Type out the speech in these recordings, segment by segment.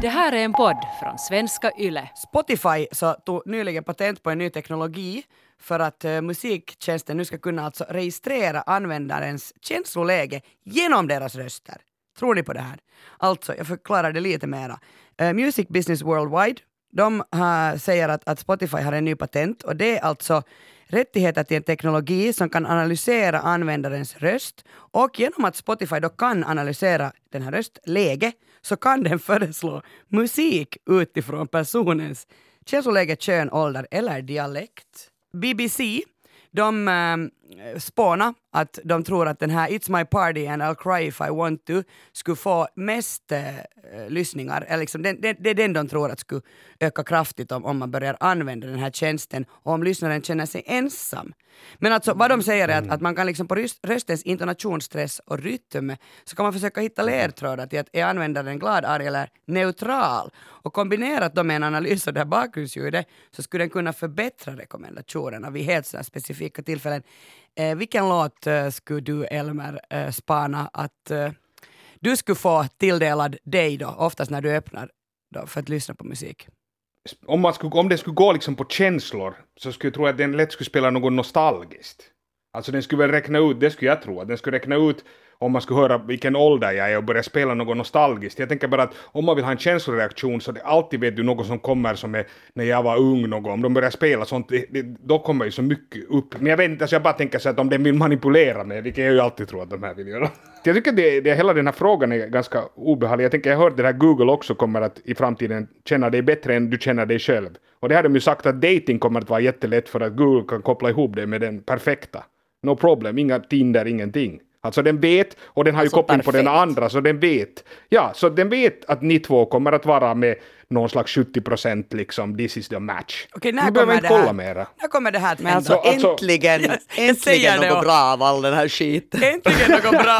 Det här är en podd från svenska YLE. Spotify så tog nyligen patent på en ny teknologi för att uh, musiktjänsten nu ska kunna alltså registrera användarens känsloläge genom deras röster. Tror ni på det här? Alltså, jag förklarar det lite mera. Uh, Music Business Worldwide, de uh, säger att, att Spotify har en ny patent och det är alltså rättigheter till en teknologi som kan analysera användarens röst och genom att Spotify då kan analysera den här röstläge så kan den föreslå musik utifrån personens känsloläge, kön, ålder eller dialekt. BBC de eh, spåna att de tror att den här It's My Party and I'll Cry If I Want To skulle få mest äh, lyssningar. Eller liksom, det, är den de tror att skulle öka kraftigt om, om man börjar använda den här tjänsten och om lyssnaren känner sig ensam. Men alltså vad de säger är att, att man kan liksom på röstens intonationsstress och rytm så kan man försöka hitta ledtrådar till att är användaren glad, arg eller neutral. Och kombinerat då med en analys av det här bakgrundsljudet så skulle den kunna förbättra rekommendationerna vid helt specifika tillfällen. Eh, vilken låt eh, skulle du Elmer eh, spana att eh, du skulle få tilldelad dig då, oftast när du öppnar då, för att lyssna på musik? Om, man skulle, om det skulle gå liksom på känslor så skulle jag tro att den lätt skulle spela något nostalgiskt. Alltså den skulle väl räkna ut, det skulle jag tro, att den skulle räkna ut om man skulle höra vilken ålder jag är och börja spela något nostalgiskt. Jag tänker bara att om man vill ha en känsloreaktion så det alltid vet du något som kommer som är när jag var ung någon om de börjar spela sånt, det, det, då kommer ju så mycket upp. Men jag vet inte, alltså jag bara tänker så att om den vill manipulera mig, vilket jag ju alltid tror att de här vill göra. Jag tycker det, det, hela den här frågan är ganska obehaglig. Jag tänker, jag hörde det här Google också kommer att i framtiden känna dig bättre än du känner dig själv. Och det har de ju sagt att dating kommer att vara jättelätt för att Google kan koppla ihop det med den perfekta. No problem, inga Tinder, ingenting. Alltså den vet, och den har alltså ju koppling perfekt. på den andra, så den vet. Ja, så den vet att ni två kommer att vara med någon slags 70 procent liksom, this is the match. Okej, när kommer inte det kolla här? Mera. När kommer det här att hända? Alltså, alltså, äntligen, jag, äntligen något bra av all den här skiten. Äntligen något bra.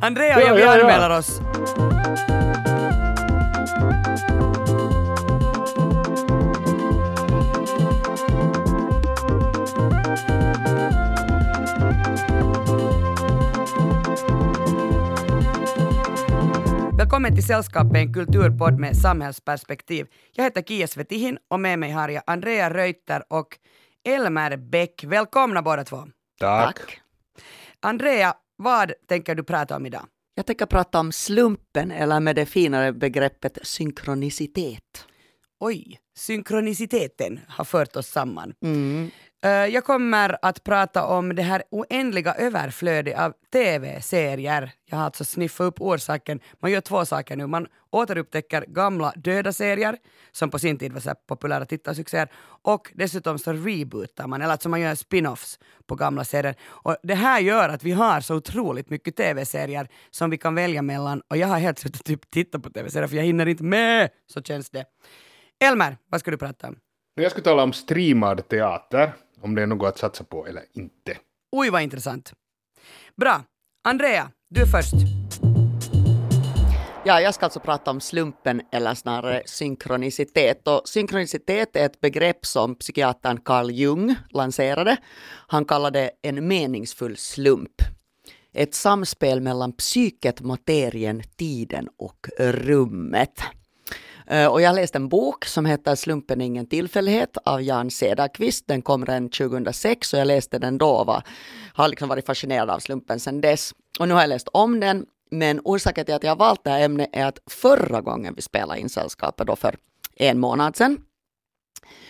Andrea och jag, vi ja, anmäler ja. oss. Välkommen till Sällskapet, en kulturpodd med samhällsperspektiv. Jag heter Kia Svetihin och med mig har jag Andrea Reuter och Elmer Bäck. Välkomna båda två. Tack. Tack. Andrea, vad tänker du prata om idag? Jag tänker prata om slumpen, eller med det finare begreppet synkronicitet. Oj, synkroniciteten har fört oss samman. Mm. Eh, jag kommer att prata om det här oändliga överflödet av tv-serier. Jag har alltså sniffat upp orsaken. Man gör två saker nu. Man återupptäcker gamla döda serier som på sin tid var så populära tittarsuccéer och dessutom så rebootar man, eller alltså man gör spin-offs på gamla serier. Och det här gör att vi har så otroligt mycket tv-serier som vi kan välja mellan och jag har helt slutat typ titta på tv-serier för jag hinner inte med, så känns det. Elmer, vad ska du prata om? Jag ska tala om streamad teater om det är något att satsa på eller inte. Oj, vad intressant. Bra. Andrea, du är först. Ja, jag ska alltså prata om slumpen eller snarare synkronicitet. Och synkronicitet är ett begrepp som psykiatern Carl Jung lanserade. Han kallade det en meningsfull slump. Ett samspel mellan psyket, materien, tiden och rummet. Eh, och jag läste en bok som heter Slumpen är ingen tillfällighet av Jan Cederqvist. Den kom redan 2006 och jag läste den då och var, har liksom varit fascinerad av slumpen sedan dess. Och nu har jag läst om den. Men orsaken till att jag har valt det här ämnet är att förra gången vi spelade in sällskapet då för en månad sedan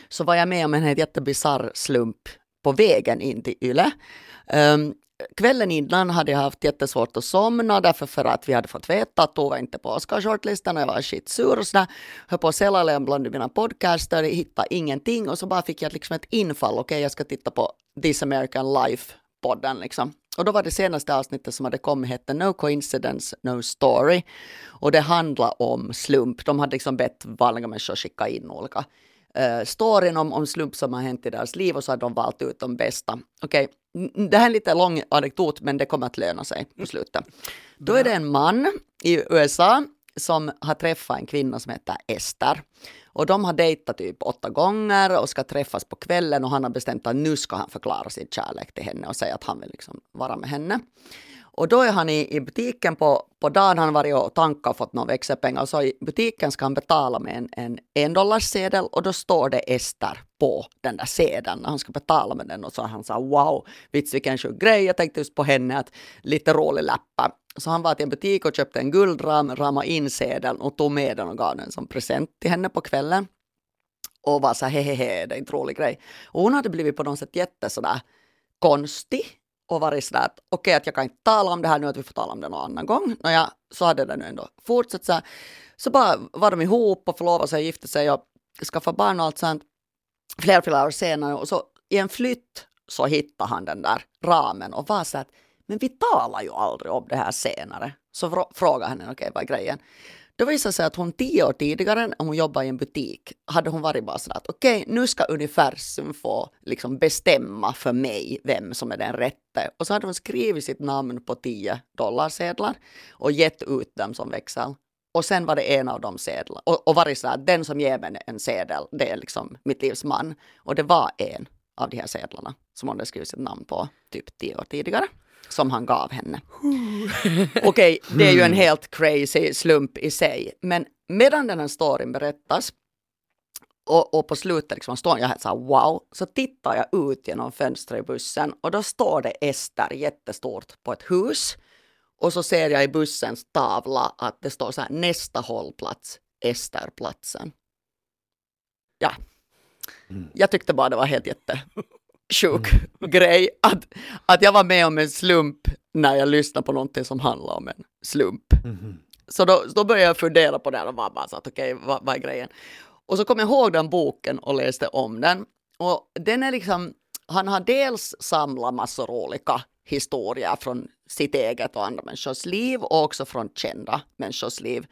så var jag med om en jättebisarr slump på vägen in till Yle. Um, kvällen innan hade jag haft jättesvårt att somna därför för att vi hade fått veta att Tove inte på Oscar-shortlistan och jag var skitsur och sådär. Höll på att sälja bland mina podcaster, hittade ingenting och så bara fick jag liksom ett infall. Okej, okay, jag ska titta på This American Life-podden liksom. Och då var det senaste avsnittet som hade kommit hette No Coincidence, No Story. Och det handlar om slump. De hade liksom bett vanliga människor skicka in olika uh, storyn om, om slump som har hänt i deras liv och så hade de valt ut de bästa. Okej, okay det här är en lite lång anekdot men det kommer att löna sig på slutet. Då är det en man i USA som har träffat en kvinna som heter Ester. Och de har dejtat typ åtta gånger och ska träffas på kvällen och han har bestämt att nu ska han förklara sin kärlek till henne och säga att han vill liksom vara med henne. Och då är han i, i butiken på, på dagen, han varit och tankat och fått några växelpengar. Så i butiken ska han betala med en, en endollarsedel och då står det Ester på den där sedeln när han ska betala med den. Och så han sa wow, vits vilken sjuk grej. Jag tänkte just på henne att lite rolig läppa. Så han var till en butik och köpte en guldram, ramade in sedeln och tog med den och gav den som present till henne på kvällen. Och var så här, hehehe, det är en rolig grej. Och hon hade blivit på något sätt jätte sådär konstig och varit sådär att okej okay, att jag kan inte tala om det här nu, att vi får tala om det någon annan gång. Nåja, så hade det nu ändå fortsatt så här. Så bara var de ihop och förlovade sig, gifte sig och skaffade barn och allt sånt. Flera, flera år senare och så i en flytt så hittade han den där ramen och var så att men vi talar ju aldrig om det här senare. Så frågade henne, okej okay, vad är grejen? Då visade det sig att hon tio år tidigare, när hon jobbade i en butik, hade hon varit bara sådär att okej, okay, nu ska universum få liksom bestämma för mig vem som är den rätte. Och så hade hon skrivit sitt namn på tio dollarsedlar och gett ut dem som växel. Och sen var det en av de sedlarna och, och varit sådär, den som ger mig en sedel, det är liksom mitt livs man. Och det var en av de här sedlarna som hon hade skrivit sitt namn på typ tio år tidigare som han gav henne. Okej, okay, det är ju en mm. helt crazy slump i sig, men medan den här storyn berättas och, och på slutet liksom står jag här så här, wow, så tittar jag ut genom fönstret i bussen och då står det Ester jättestort på ett hus. Och så ser jag i bussens tavla att det står så här nästa hållplats, Esterplatsen. Ja, mm. jag tyckte bara det var helt jätte sjuk mm. grej att, att jag var med om en slump när jag lyssnade på någonting som handlar om en slump. Mm. Så då, då började jag fundera på det och var bara så att okej, okay, vad, vad är grejen? Och så kom jag ihåg den boken och läste om den. Och den är liksom, han har dels samlat massor olika historier från sitt eget och andra människors liv och också från kända människors liv.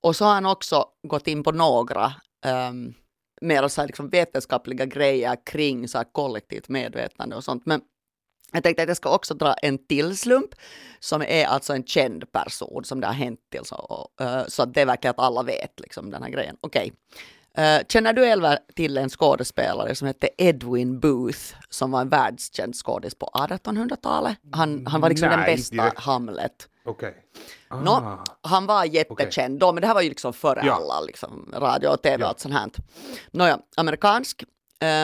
Och så har han också gått in på några um, mer så här liksom vetenskapliga grejer kring så här kollektivt medvetande och sånt. Men jag tänkte att jag ska också dra en till slump som är alltså en känd person som det har hänt till så, uh, så att det är verkligen att alla vet liksom den här grejen. Okej. Okay. Uh, eh, känner du Elva till en skådespelare som hette Edwin Booth som var en världskänd skådis på 1800-talet? Han, han var liksom Nej, den bästa direkt. Hamlet. Okej. Okay. Ah. No, han var jättekänd okay. då, men det här var ju liksom före ja. alla liksom, radio och tv och allt sånt här. Nåja, amerikansk.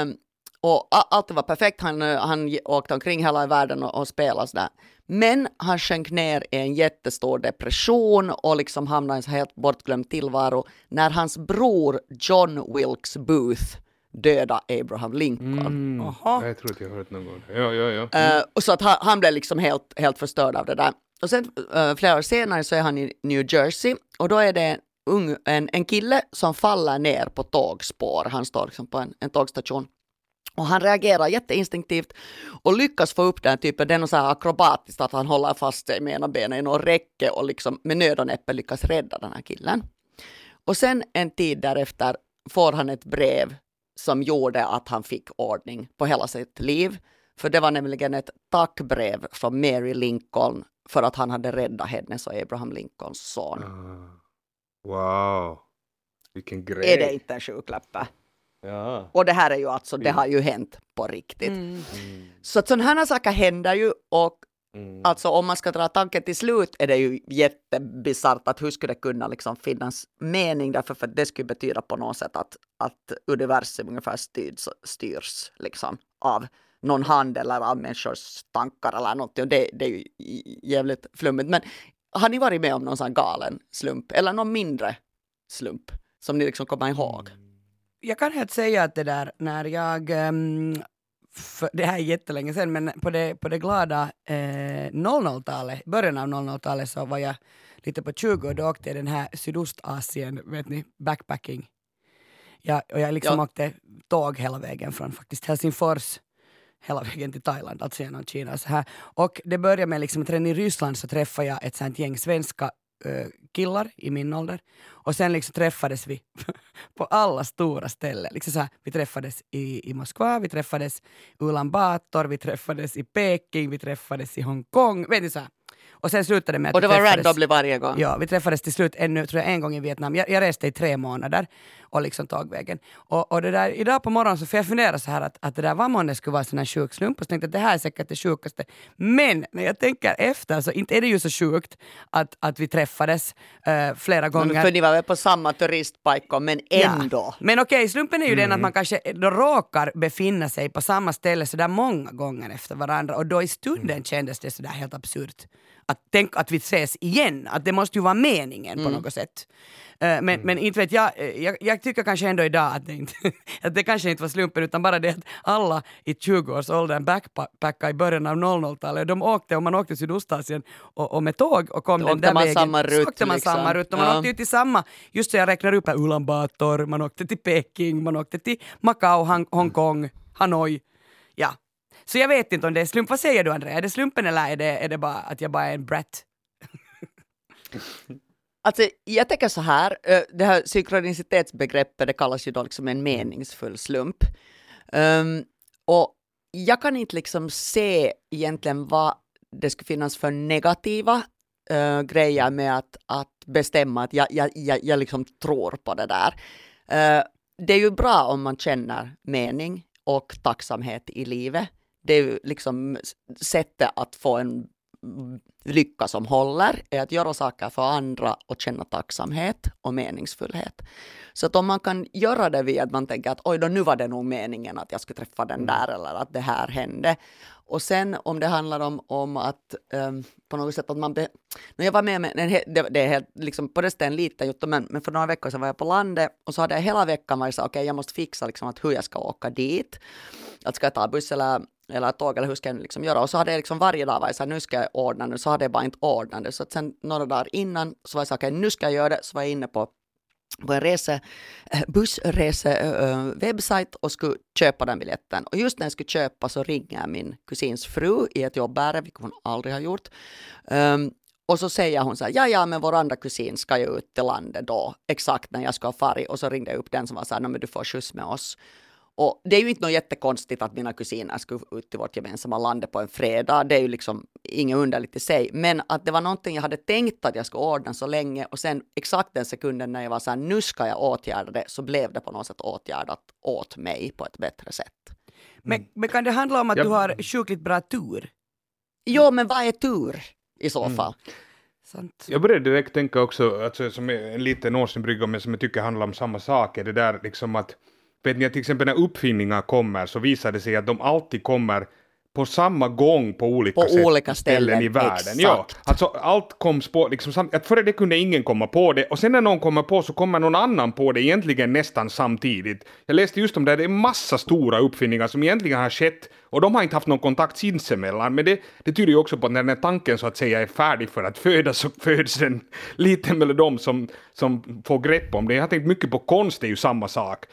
Um, och allt var perfekt, han, han åkte omkring hela världen och, och spelade sådär. Men han sjönk ner i en jättestor depression och liksom hamnade i en helt bortglömd tillvaro när hans bror John Wilkes Booth döda Abraham Lincoln. Mm. Jag tror att jag har hört någon gång. Ja, ja, ja. Mm. Uh, så att han, han, blev liksom helt, helt förstörd av det där. Och sen uh, flera år senare så är han i New Jersey och då är det ung, en, en kille som faller ner på tågspår. Han står liksom på en, en tågstation. Och han reagerar jätteinstinktivt och lyckas få upp den typen, det är något så här akrobatiskt att han håller fast sig med ena benet i något räcke och liksom med nöd och näppe lyckas rädda den här killen. Och sen en tid därefter får han ett brev som gjorde att han fick ordning på hela sitt liv. För det var nämligen ett tackbrev från Mary Lincoln för att han hade räddat hennes och Abraham Lincolns son. Uh, wow, vilken grej. Är det inte en sjuklappe? Ja. Och det här är ju alltså, det har ju hänt på riktigt. Mm. Mm. Så att sådana här saker händer ju och mm. alltså om man ska dra tanken till slut är det ju jättebisarrt att hur skulle det kunna liksom finnas mening därför för det skulle betyda på något sätt att, att universum ungefär styrs, styrs liksom av någon hand eller av människors tankar eller någonting. Och det, det är ju jävligt flummigt. Men har ni varit med om någon sån galen slump eller någon mindre slump som ni liksom kommer ihåg? Jag kan helt säga att det där när jag um, det här är jättelänge sedan, men på det, på det glada eh, 00-talet, början av 00-talet så var jag lite på 20 och då åkte jag den här Sydostasien, vet ni, backpacking. Ja, och jag liksom ja. åkte tåg hela vägen från faktiskt Helsingfors hela vägen till Thailand, alltså genom Kina. Så här. Och det började med liksom att redan i Ryssland så träffade jag ett sånt gäng svenska killar i min ålder. Och sen liksom träffades vi på alla stora ställen. Liksom så här, vi träffades i, i Moskva, vi träffades i Ulan Bator, vi träffades i Peking, vi träffades i Hongkong. Vet du, så här. Och sen slutade det med att Och det var randomly varje gång? Ja, vi träffades till slut ännu, tror jag, en gång i Vietnam. Jag, jag reste i tre månader. Och liksom tågvägen. Och, och det där, idag på morgonen så får jag fundera så här att, att det där var månne skulle vara en sån här sjuk slump och så tänkte att det här är säkert det sjukaste. Men när jag tänker efter så inte är det ju så sjukt att, att vi träffades uh, flera gånger. För ni var väl på samma turistpaikka men ändå. Ja. Men okej, okay, slumpen är ju den att man kanske då råkar befinna sig på samma ställe så där många gånger efter varandra och då i stunden kändes det sådär helt absurt att tänk att vi ses igen, att det måste ju vara meningen på något sätt. Uh, men, mm. men inte vet jag, eh, jag, jag tycker kanske ändå idag att det, inte, att det kanske inte var slumpen utan bara det att alla i 20-årsåldern backpackade i början av 00-talet. De åkte, och man åkte till Sydostasien och, och med tåg och kom Då den där man vägen. Samma rutt, så åkte man liksom. samma rutt och man ja. åkte ju till samma, just så jag räknar upp här, Ulan Bator, man åkte till Peking, man åkte till Macau, Hongkong, Hanoi. Ja, så jag vet inte om det är slump. Vad säger du Andrea? Är det slumpen eller är det, är det bara att jag bara är en brat? Alltså, jag tänker så här, det här synkronicitetsbegreppet det kallas ju då liksom en meningsfull slump. Um, och jag kan inte liksom se egentligen vad det skulle finnas för negativa uh, grejer med att, att bestämma att jag, jag, jag, jag liksom tror på det där. Uh, det är ju bra om man känner mening och tacksamhet i livet det är ju liksom sättet att få en lycka som håller är att göra saker för andra och känna tacksamhet och meningsfullhet. Så att om man kan göra det via att man tänker att oj då nu var det nog meningen att jag skulle träffa den mm. där eller att det här hände. Och sen om det handlar om, om att um, på något sätt att man... Be, när jag var med, med det, det är helt, liksom, på det en liten jutta, men, men för några veckor sedan var jag på landet och så hade jag hela veckan varit så okej okay, jag måste fixa liksom, att hur jag ska åka dit. Att ska jag ta buss eller eller tåg eller hur ska jag liksom göra? Och så hade jag liksom varje dag varit så här, nu ska jag ordna nu, så hade jag bara inte ordnat det. Så att sen några dagar innan så var jag så här okay, nu ska jag göra det, så var jag inne på på en rese, eh, eh, eh och skulle köpa den biljetten. Och just när jag skulle köpa så ringer min kusins fru i ett jobbärende, vilket hon aldrig har gjort. Um, och så säger hon så här, ja ja men vår andra kusin ska ju ut till landet då, exakt när jag ska ha farit. Och så ringde jag upp den som var så här, men du får skjuts med oss. Och det är ju inte något jättekonstigt att mina kusiner skulle ut till vårt gemensamma land på en fredag. Det är ju liksom inget underligt i sig. Men att det var någonting jag hade tänkt att jag skulle ordna så länge och sen exakt den sekunden när jag var så här, nu ska jag åtgärda det, så blev det på något sätt åtgärdat åt mig på ett bättre sätt. Men, men kan det handla om att ja. du har sjukligt bra tur? Jo, men vad är tur i så mm. fall? Sant. Jag började direkt tänka också, alltså, som en liten årsbrygga, men som jag tycker handlar om samma sak, är det där liksom att Vet ni till exempel när uppfinningar kommer så visar det sig att de alltid kommer på samma gång på olika, på sätt, olika ställen, ställen i världen. Exakt. Ja, alltså allt kom på, liksom, att före det kunde ingen komma på det och sen när någon kommer på så kommer någon annan på det egentligen nästan samtidigt. Jag läste just om det, det är massa stora uppfinningar som egentligen har skett och de har inte haft någon kontakt sinsemellan, men det, det tyder ju också på att när den här tanken så att säga är färdig för att födas så föds den lite med de som, som får grepp om det. Jag har tänkt mycket på konst, det är ju samma sak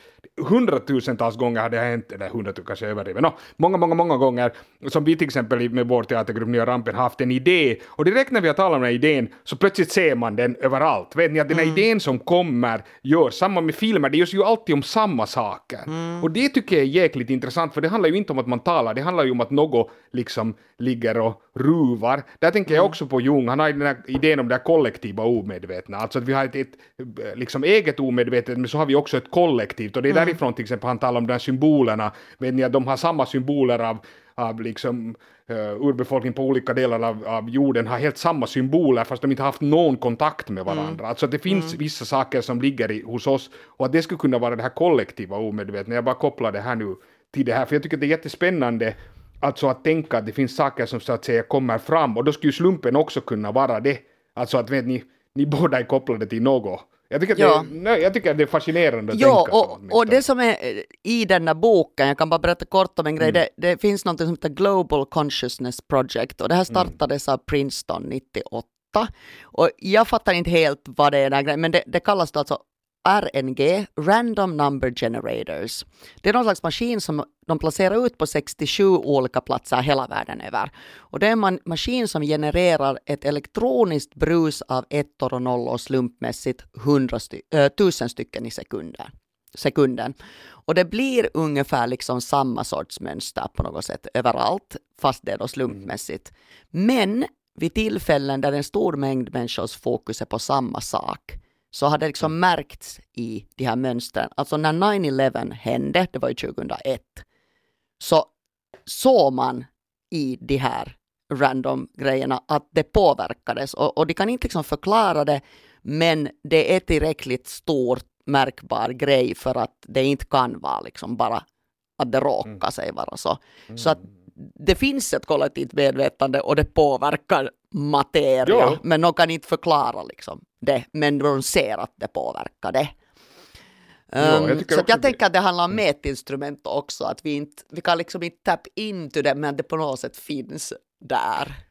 hundratusentals gånger har det hänt, eller hundratusen kanske överdrivet, no, många, många, många gånger, som vi till exempel med vår teatergrupp Nya Rampen haft en idé, och direkt när vi har talat om den här idén så plötsligt ser man den överallt. Vet ni att den här mm. idén som kommer gör samma med filmer, det görs ju alltid om samma saker. Mm. Och det tycker jag är jäkligt intressant, för det handlar ju inte om att man talar, det handlar ju om att något liksom ligger och ruvar. Där tänker jag mm. också på Jung, han har den här idén om det här kollektiva omedvetna, alltså att vi har ett, ett liksom eget omedvetet, men så har vi också ett kollektivt, och det är mm. Därifrån till exempel han talar om de här symbolerna, vet ni att de har samma symboler av, av liksom uh, urbefolkning på olika delar av, av jorden har helt samma symboler fast de inte haft någon kontakt med varandra. Mm. Alltså det finns mm. vissa saker som ligger i, hos oss och att det skulle kunna vara det här kollektiva omedvetna. Jag bara kopplar det här nu till det här, för jag tycker det är jättespännande Alltså att tänka att det finns saker som så att säga kommer fram och då skulle ju slumpen också kunna vara det. Alltså att vet ni, ni båda är kopplade till något. Jag tycker, ja. det, nej, jag tycker att det är fascinerande att ja, tänka och, så. Och det som är eh, i den där boken, jag kan bara berätta kort om en grej, mm. det, det, finns något som heter Global Consciousness Project och det här mm. startades mm. av Princeton 98. Och jag fattar inte helt vad det är, men det, det kallas då alltså RNG, Random Number Generators. Det är någon slags maskin som de placerar ut på 67 olika platser hela världen över. Och det är en maskin som genererar ett elektroniskt brus av ettor och nollor slumpmässigt 100 sty äh, 1000 stycken i sekunden. sekunden. Och det blir ungefär liksom samma sorts mönster på något sätt överallt, fast det är då slumpmässigt. Men vid tillfällen där en stor mängd människors fokus är på samma sak, så har det liksom märkts i de här mönstren. Alltså när 9-11 hände, det var ju 2001, så såg man i de här random grejerna att det påverkades och, och de kan inte liksom förklara det men det är tillräckligt stor märkbar grej för att det inte kan vara liksom bara att det råkar mm. sig vara så. Mm. Så att det finns ett kollektivt medvetande och det påverkar materia, ja. men de kan inte förklara liksom det, men de ser att det påverkar det. Ja, um, så jag tänker att det handlar om mm. mätinstrument också, att vi, inte, vi kan liksom inte tap into det, men det på något sätt finns där.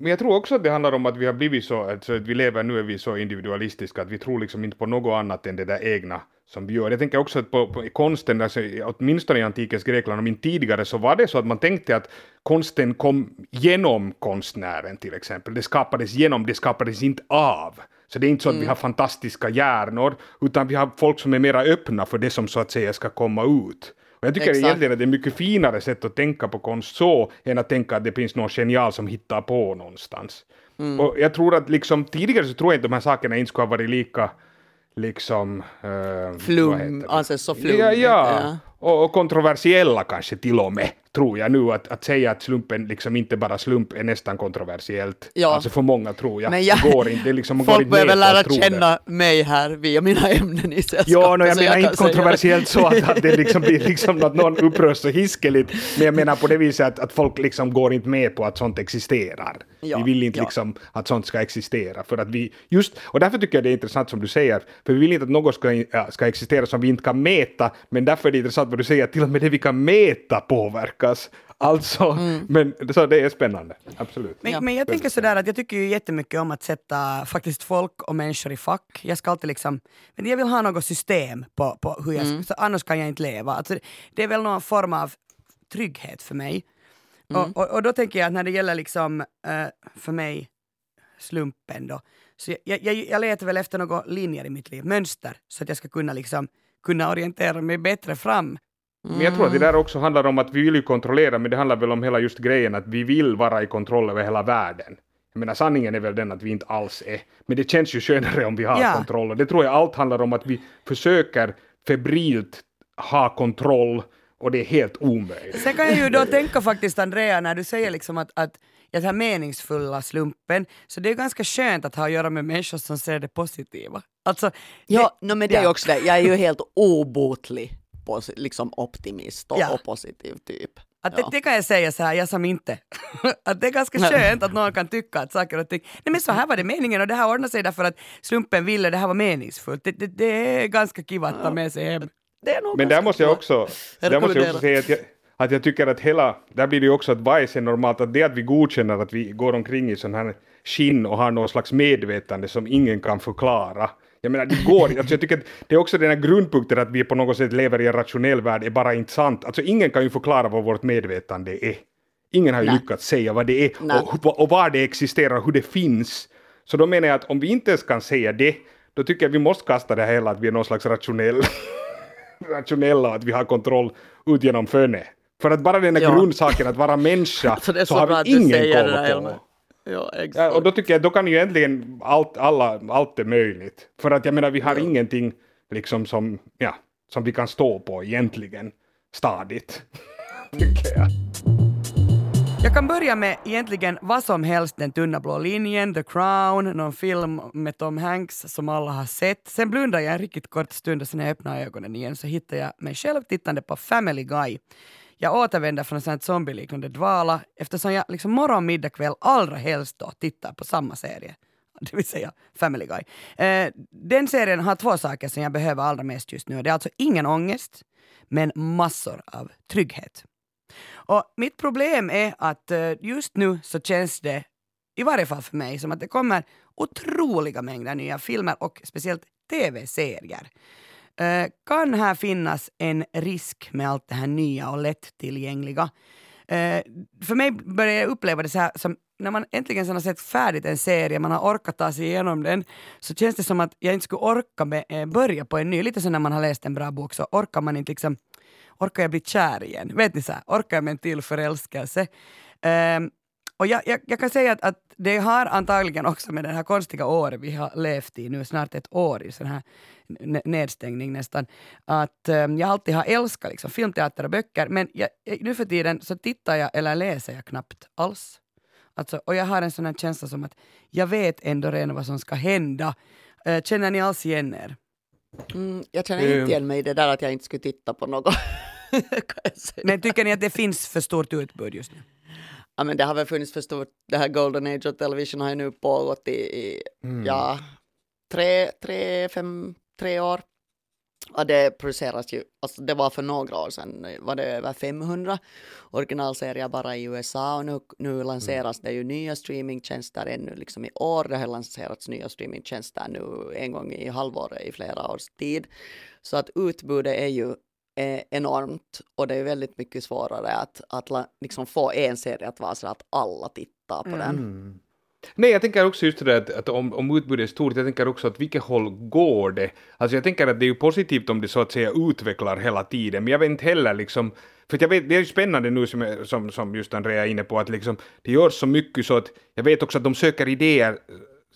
Men jag tror också att det handlar om att vi har blivit så, alltså att vi lever nu är vi så individualistiska att vi tror liksom inte på något annat än det där egna som vi gör. Jag tänker också att på, på konsten, alltså, åtminstone i antikens Grekland och min tidigare, så var det så att man tänkte att konsten kom genom konstnären till exempel. Det skapades genom, det skapades inte av. Så det är inte så att mm. vi har fantastiska hjärnor, utan vi har folk som är mera öppna för det som så att säga ska komma ut. Och jag tycker Exakt. egentligen att det är mycket finare sätt att tänka på konst så, än att tänka att det finns någon genial som hittar på någonstans. Mm. Och jag tror att liksom tidigare så tror jag inte de här sakerna inte skulle ha varit lika liksom... Uh, flum, anses så flum. Ja, ja. ja. Och, och, kontroversiella kanske till och med tror jag nu att, att säga att slumpen liksom inte bara slump är nästan kontroversiellt. Ja. Alltså för många tror jag. Men jag det går inte, liksom, folk behöver lära känna det. mig här via mina ämnen i sällskapet. Ja, no, jag menar jag inte kontroversiellt så att, att det liksom blir liksom att någon upprörs så hiskeligt, men jag menar på det viset att, att folk liksom går inte med på att sånt existerar. Ja. Vi vill inte ja. liksom att sånt ska existera, för att vi just, och därför tycker jag det är intressant som du säger, för vi vill inte att något ska, ska existera som vi inte kan mäta, men därför är det intressant vad du säger, att till och med det vi kan mäta påverkar lyckas. Alltså, mm. men så det är spännande, absolut. Men, men jag tänker sådär att jag tycker ju jättemycket om att sätta faktiskt folk och människor i fack. Jag ska alltid liksom, men jag vill ha något system på, på hur jag, mm. så annars kan jag inte leva. Alltså, det är väl någon form av trygghet för mig. Mm. Och, och, och, då tänker jag att när det gäller liksom, uh, för mig, slumpen då, så jag, jag, jag letar väl efter några linjer i mitt liv, mönster, så att jag ska kunna liksom kunna orientera mig bättre fram Mm. Men jag tror att det där också handlar om att vi vill ju kontrollera, men det handlar väl om hela just grejen att vi vill vara i kontroll över hela världen. Jag menar sanningen är väl den att vi inte alls är, men det känns ju skönare om vi har ja. kontroll. Och det tror jag allt handlar om att vi försöker febrilt ha kontroll och det är helt omöjligt. Sen kan jag ju då tänka faktiskt Andrea när du säger liksom att, att den här meningsfulla slumpen, så det är ganska skönt att ha att göra med människor som ser det positiva. Alltså, ja, det, no, men det är också det, jag är ju helt obotlig liksom optimist och, ja. och positiv typ. Att det, det, kan jag säga så här, jag som inte. att det är ganska skönt att någon kan tycka att saker och ting, nej men så här var det meningen och det här ordnade sig därför att slumpen ville, det här var meningsfullt. Det, det, det är ganska kiva att ta med sig hem. men där måste jag också, där måste jag också säga att jag, att jag tycker att hela, där blir det ju också att bajs är normalt, att det att vi godkänner att vi går omkring i sån här skinn och har någon slags medvetande som ingen kan förklara, jag menar, det går alltså jag tycker att det är också den här grundpunkten att vi på något sätt lever i en rationell värld är bara inte sant. Alltså ingen kan ju förklara vad vårt medvetande är. Ingen har ju Nej. lyckats säga vad det är och, och var det existerar, hur det finns. Så då menar jag att om vi inte ens kan säga det, då tycker jag att vi måste kasta det hela att vi är någon slags rationell, rationella, att vi har kontroll ut genom fönne. För att bara den här ja. grundsaken att vara människa så, så, så har vi ingen koll på. Ja, exakt. Ja, och då tycker jag då kan ju egentligen allt, alla, allt är möjligt. För att jag menar vi har ja. ingenting liksom som, ja, som vi kan stå på egentligen stadigt. tycker jag. Jag kan börja med egentligen vad som helst, Den tunna blå linjen, The Crown, någon film med Tom Hanks som alla har sett. Sen blundar jag en riktigt kort stund och sen när jag öppnar ögonen igen så hittar jag mig själv tittande på Family Guy jag återvänder från en zombieliknande dvala eftersom jag liksom morgon, middag, kväll allra helst då tittar på samma serie. Det vill säga Family Guy. Eh, den serien har två saker som jag behöver allra mest just nu. Det är alltså ingen ångest, men massor av trygghet. Och mitt problem är att eh, just nu så känns det, i varje fall för mig, som att det kommer otroliga mängder nya filmer och speciellt tv-serier. Eh, kan här finnas en risk med allt det här nya och lättillgängliga? Eh, för mig börjar jag uppleva det så här som när man äntligen har sett färdigt en serie, man har orkat ta sig igenom den, så känns det som att jag inte skulle orka med, eh, börja på en ny. Lite som när man har läst en bra bok så orkar man inte liksom, orkar jag bli kär igen? Vet ni så här, orkar jag med en till förälskelse? Uh, och jag, jag, jag kan säga att, att det har antagligen också med det här konstiga året vi har levt i nu, snart ett år i sån här nedstängning nästan, att um, jag alltid har älskat liksom, filmteater och böcker, men jag, nu för tiden så tittar jag eller läser jag knappt alls. Alltså, och jag har en sån här känsla som att jag vet ändå redan vad som ska hända. Uh, känner ni alls igen er? Mm, jag känner inte igen mig i det där att jag inte skulle titta på något. Men tycker ni att det finns för stort utbud just nu? Ja, men det har väl funnits för stort, det här Golden Age of Television har ju nu pågått i, i mm. ja, tre, tre, fem, tre år. Och det produceras ju, alltså det var för några år sedan, var det över 500 originalserier bara i USA och nu, nu lanseras mm. det ju nya streamingtjänster ännu liksom i år. Det har lanserats nya streamingtjänster nu en gång i halvåret i flera års tid. Så att utbudet är ju är enormt och det är väldigt mycket svårare att, att liksom få en serie att vara så att alla tittar på mm. den. Nej, jag tänker också just det att, att om, om utbudet är stort, jag tänker också att vilket håll går det? Alltså jag tänker att det är ju positivt om det så att säga utvecklar hela tiden, men jag vet inte heller liksom, för jag vet, det är ju spännande nu som, som, som just Andrea är inne på, att liksom, det görs så mycket så att jag vet också att de söker idéer,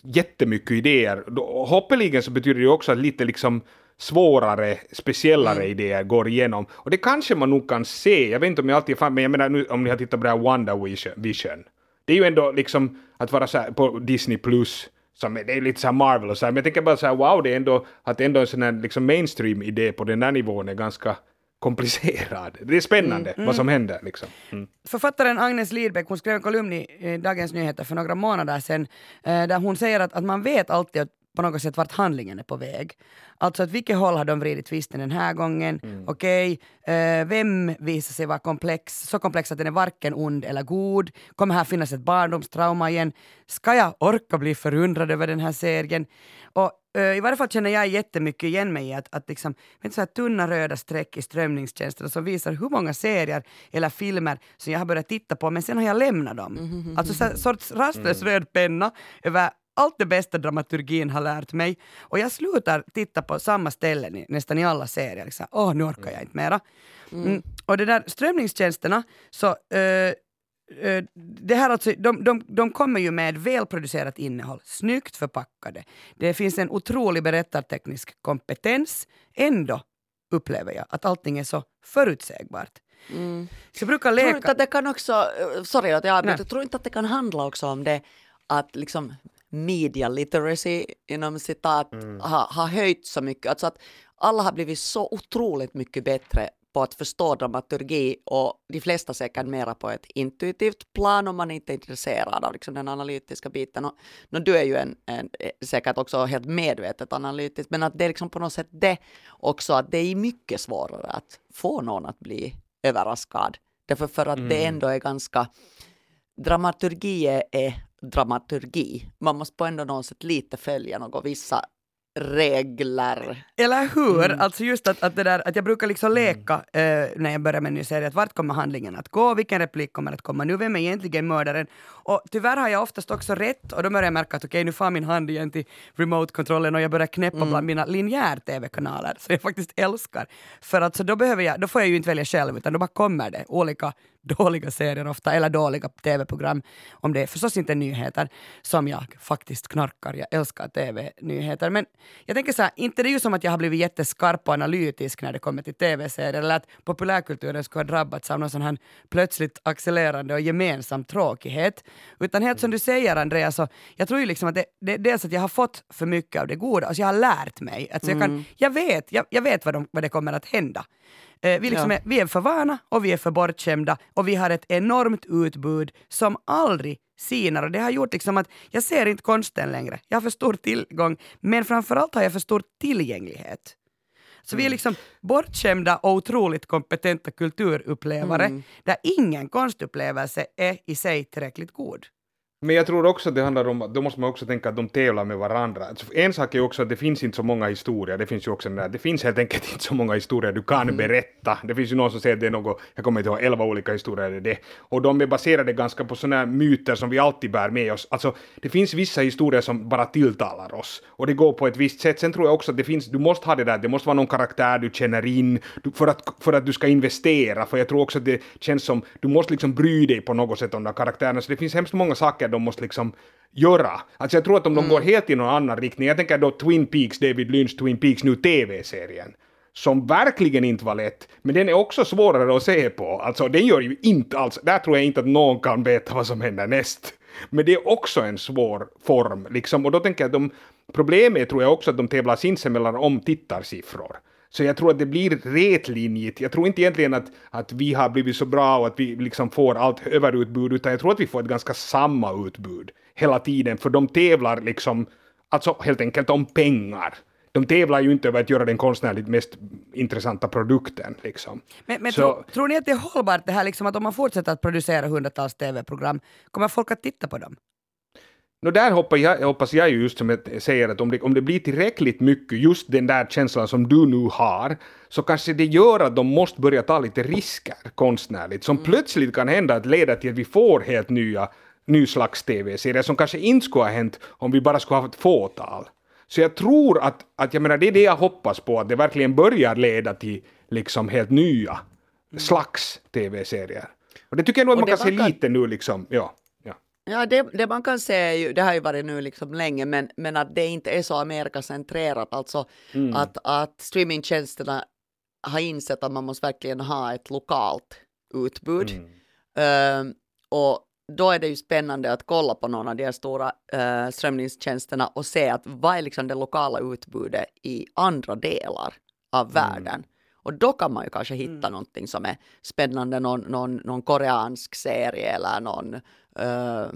jättemycket idéer. Hoppeligen så betyder det ju också att lite liksom svårare, speciellare mm. idéer går igenom. Och det kanske man nog kan se, jag vet inte om jag alltid fan, men jag menar nu om ni har tittat på det här WandaVision. Det är ju ändå liksom att vara så här på Disney plus, som det är lite så här Marvel så här, men jag tänker bara så här wow, det är ändå, att ändå en sån här liksom mainstream-idé på den här nivån är ganska komplicerad. Det är spännande mm, vad som händer. Liksom. Mm. Författaren Agnes Lidbeck hon skrev en kolumn i Dagens Nyheter för några månader sedan eh, där hon säger att, att man vet alltid att på något sätt vart handlingen är på väg. Alltså att vilket håll har de vridit tvisten den här gången? Mm. Okej, okay. eh, vem visar sig vara komplex, så komplex att den är varken ond eller god? Kommer här finnas ett barndomstrauma igen? Ska jag orka bli förundrad över den här serien? Och eh, i varje fall känner jag jättemycket igen mig i att, att liksom, vet så här tunna röda streck i strömningstjänsterna som visar hur många serier eller filmer som jag har börjat titta på men sen har jag lämnat dem. Mm. Alltså så sorts rastlös mm. röd penna över allt det bästa dramaturgin har lärt mig. Och jag slutar titta på samma ställen i, nästan i alla serier. Liksom. Åh, nu orkar jag inte mera. Mm. Mm. Och det där strömningstjänsterna, så uh, uh, det här alltså, de, de, de kommer ju med välproducerat innehåll, snyggt förpackade. Det finns en otrolig berättarteknisk kompetens. Ändå upplever jag att allting är så förutsägbart. Mm. Så jag brukar leka... Tror inte att det kan också, eh, sorry att jag avbryter, tror inte att det kan handla också om det att liksom media literacy inom citat mm. har, har höjt så mycket. Alltså att alla har blivit så otroligt mycket bättre på att förstå dramaturgi och de flesta säkert mera på ett intuitivt plan om man inte är intresserad av liksom den analytiska biten. Och, och du är ju en, en, säkert också helt medvetet analytisk, men att det är liksom på något sätt det också att det är mycket svårare att få någon att bli överraskad. Därför för att mm. det ändå är ganska dramaturgi är dramaturgi. Man måste på ändå något sätt lite följa något vissa regler. Eller hur? Mm. Alltså just att, att, det där, att jag brukar liksom mm. leka eh, när jag börjar med en ny serie, att vart kommer handlingen att gå, vilken replik kommer att komma nu, vem är egentligen mördaren? Och tyvärr har jag oftast också rätt och då börjar jag märka att okej, okay, nu far min hand igen till remote-kontrollen och jag börjar knäppa mm. bland mina linjär-tv-kanaler, som jag faktiskt älskar. För att så då behöver jag, då får jag ju inte välja själv, utan då bara kommer det olika dåliga serier ofta, eller dåliga tv-program, om det är förstås inte nyheter, som jag faktiskt knarkar. Jag älskar tv-nyheter. Men jag tänker så här, inte det är ju som att jag har blivit jätteskarp och analytisk när det kommer till tv-serier, eller att populärkulturen skulle ha drabbats av någon sån här plötsligt accelererande och gemensam tråkighet. Utan helt som du säger Andreas, så jag tror ju liksom att det, det, dels att jag har fått för mycket av det goda, alltså jag har lärt mig. Alltså jag, kan, mm. jag vet, jag, jag vet vad, de, vad det kommer att hända. Eh, vi, liksom ja. är, vi är för vana och vi är för bortskämda och vi har ett enormt utbud som aldrig sinar och det har gjort liksom att jag ser inte konsten längre. Jag har för stor tillgång men framförallt har jag för stor tillgänglighet. Så vi är mm. liksom bortskämda och otroligt kompetenta kulturupplevare mm. där ingen konstupplevelse är i sig tillräckligt god. Men jag tror också att det handlar om, då måste man också tänka att de tävlar med varandra. Alltså, en sak är också att det finns inte så många historier, det finns ju också den där, det finns helt enkelt inte så många historier du kan Mm. berätta. Det finns ju någon som säger att det är något, jag kommer inte ihåg, elva olika historier är det. Och de är baserade ganska på sådana här myter som vi alltid bär med oss. Alltså, det finns vissa historier som bara tilltalar oss. Och det går på ett visst sätt. Sen tror jag också att det finns, du måste ha det där, det måste vara någon karaktär du känner in, du, för, att, för att du ska investera. För jag tror också att det känns som, du måste liksom bry dig på något sätt om de här karaktärerna. Så det finns hemskt många saker de måste liksom göra. Alltså jag tror att om de går helt i någon annan riktning, jag tänker då Twin Peaks, David Lynch Twin Peaks, nu TV-serien, som verkligen inte var lätt, men den är också svårare att se på. Alltså den gör ju inte alls, där tror jag inte att någon kan veta vad som händer näst. Men det är också en svår form, liksom, och då tänker jag att de, problemet tror jag också att de tävlar sinsemellan om tittarsiffror. Så jag tror att det blir rätlinjigt. Jag tror inte egentligen att, att vi har blivit så bra och att vi liksom får allt överutbud, utan jag tror att vi får ett ganska samma utbud hela tiden, för de tävlar liksom, alltså helt enkelt om pengar. De tävlar ju inte över att göra den konstnärligt mest intressanta produkten. Liksom. Men, men tro, tror ni att det är hållbart det här liksom att om man fortsätter att producera hundratals TV-program, kommer folk att titta på dem? No, där hoppas jag, hoppas jag ju just som jag säger att om det, om det blir tillräckligt mycket, just den där känslan som du nu har, så kanske det gör att de måste börja ta lite risker konstnärligt, som plötsligt kan hända att leda till att vi får helt nya, ny slags TV-serier som kanske inte skulle ha hänt om vi bara skulle ha ett fåtal. Så jag tror att, att jag menar, det är det jag hoppas på, att det verkligen börjar leda till liksom helt nya slags TV-serier. Och det tycker jag nog att man kan se lite nu liksom, ja. Ja. Det, det man kan säga är ju, det har ju varit nu liksom länge, men, men att det inte är så Amerikacentrerat, alltså att, att streamingtjänsterna har insett att man måste verkligen ha ett lokalt utbud. Ehm, och då är det ju spännande att kolla på någon av de här stora uh, strömningstjänsterna och se att vad är liksom det lokala utbudet i andra delar av världen. Och då kan man ju kanske hitta någonting som är spännande, någon, någon, någon koreansk serie eller någon eh,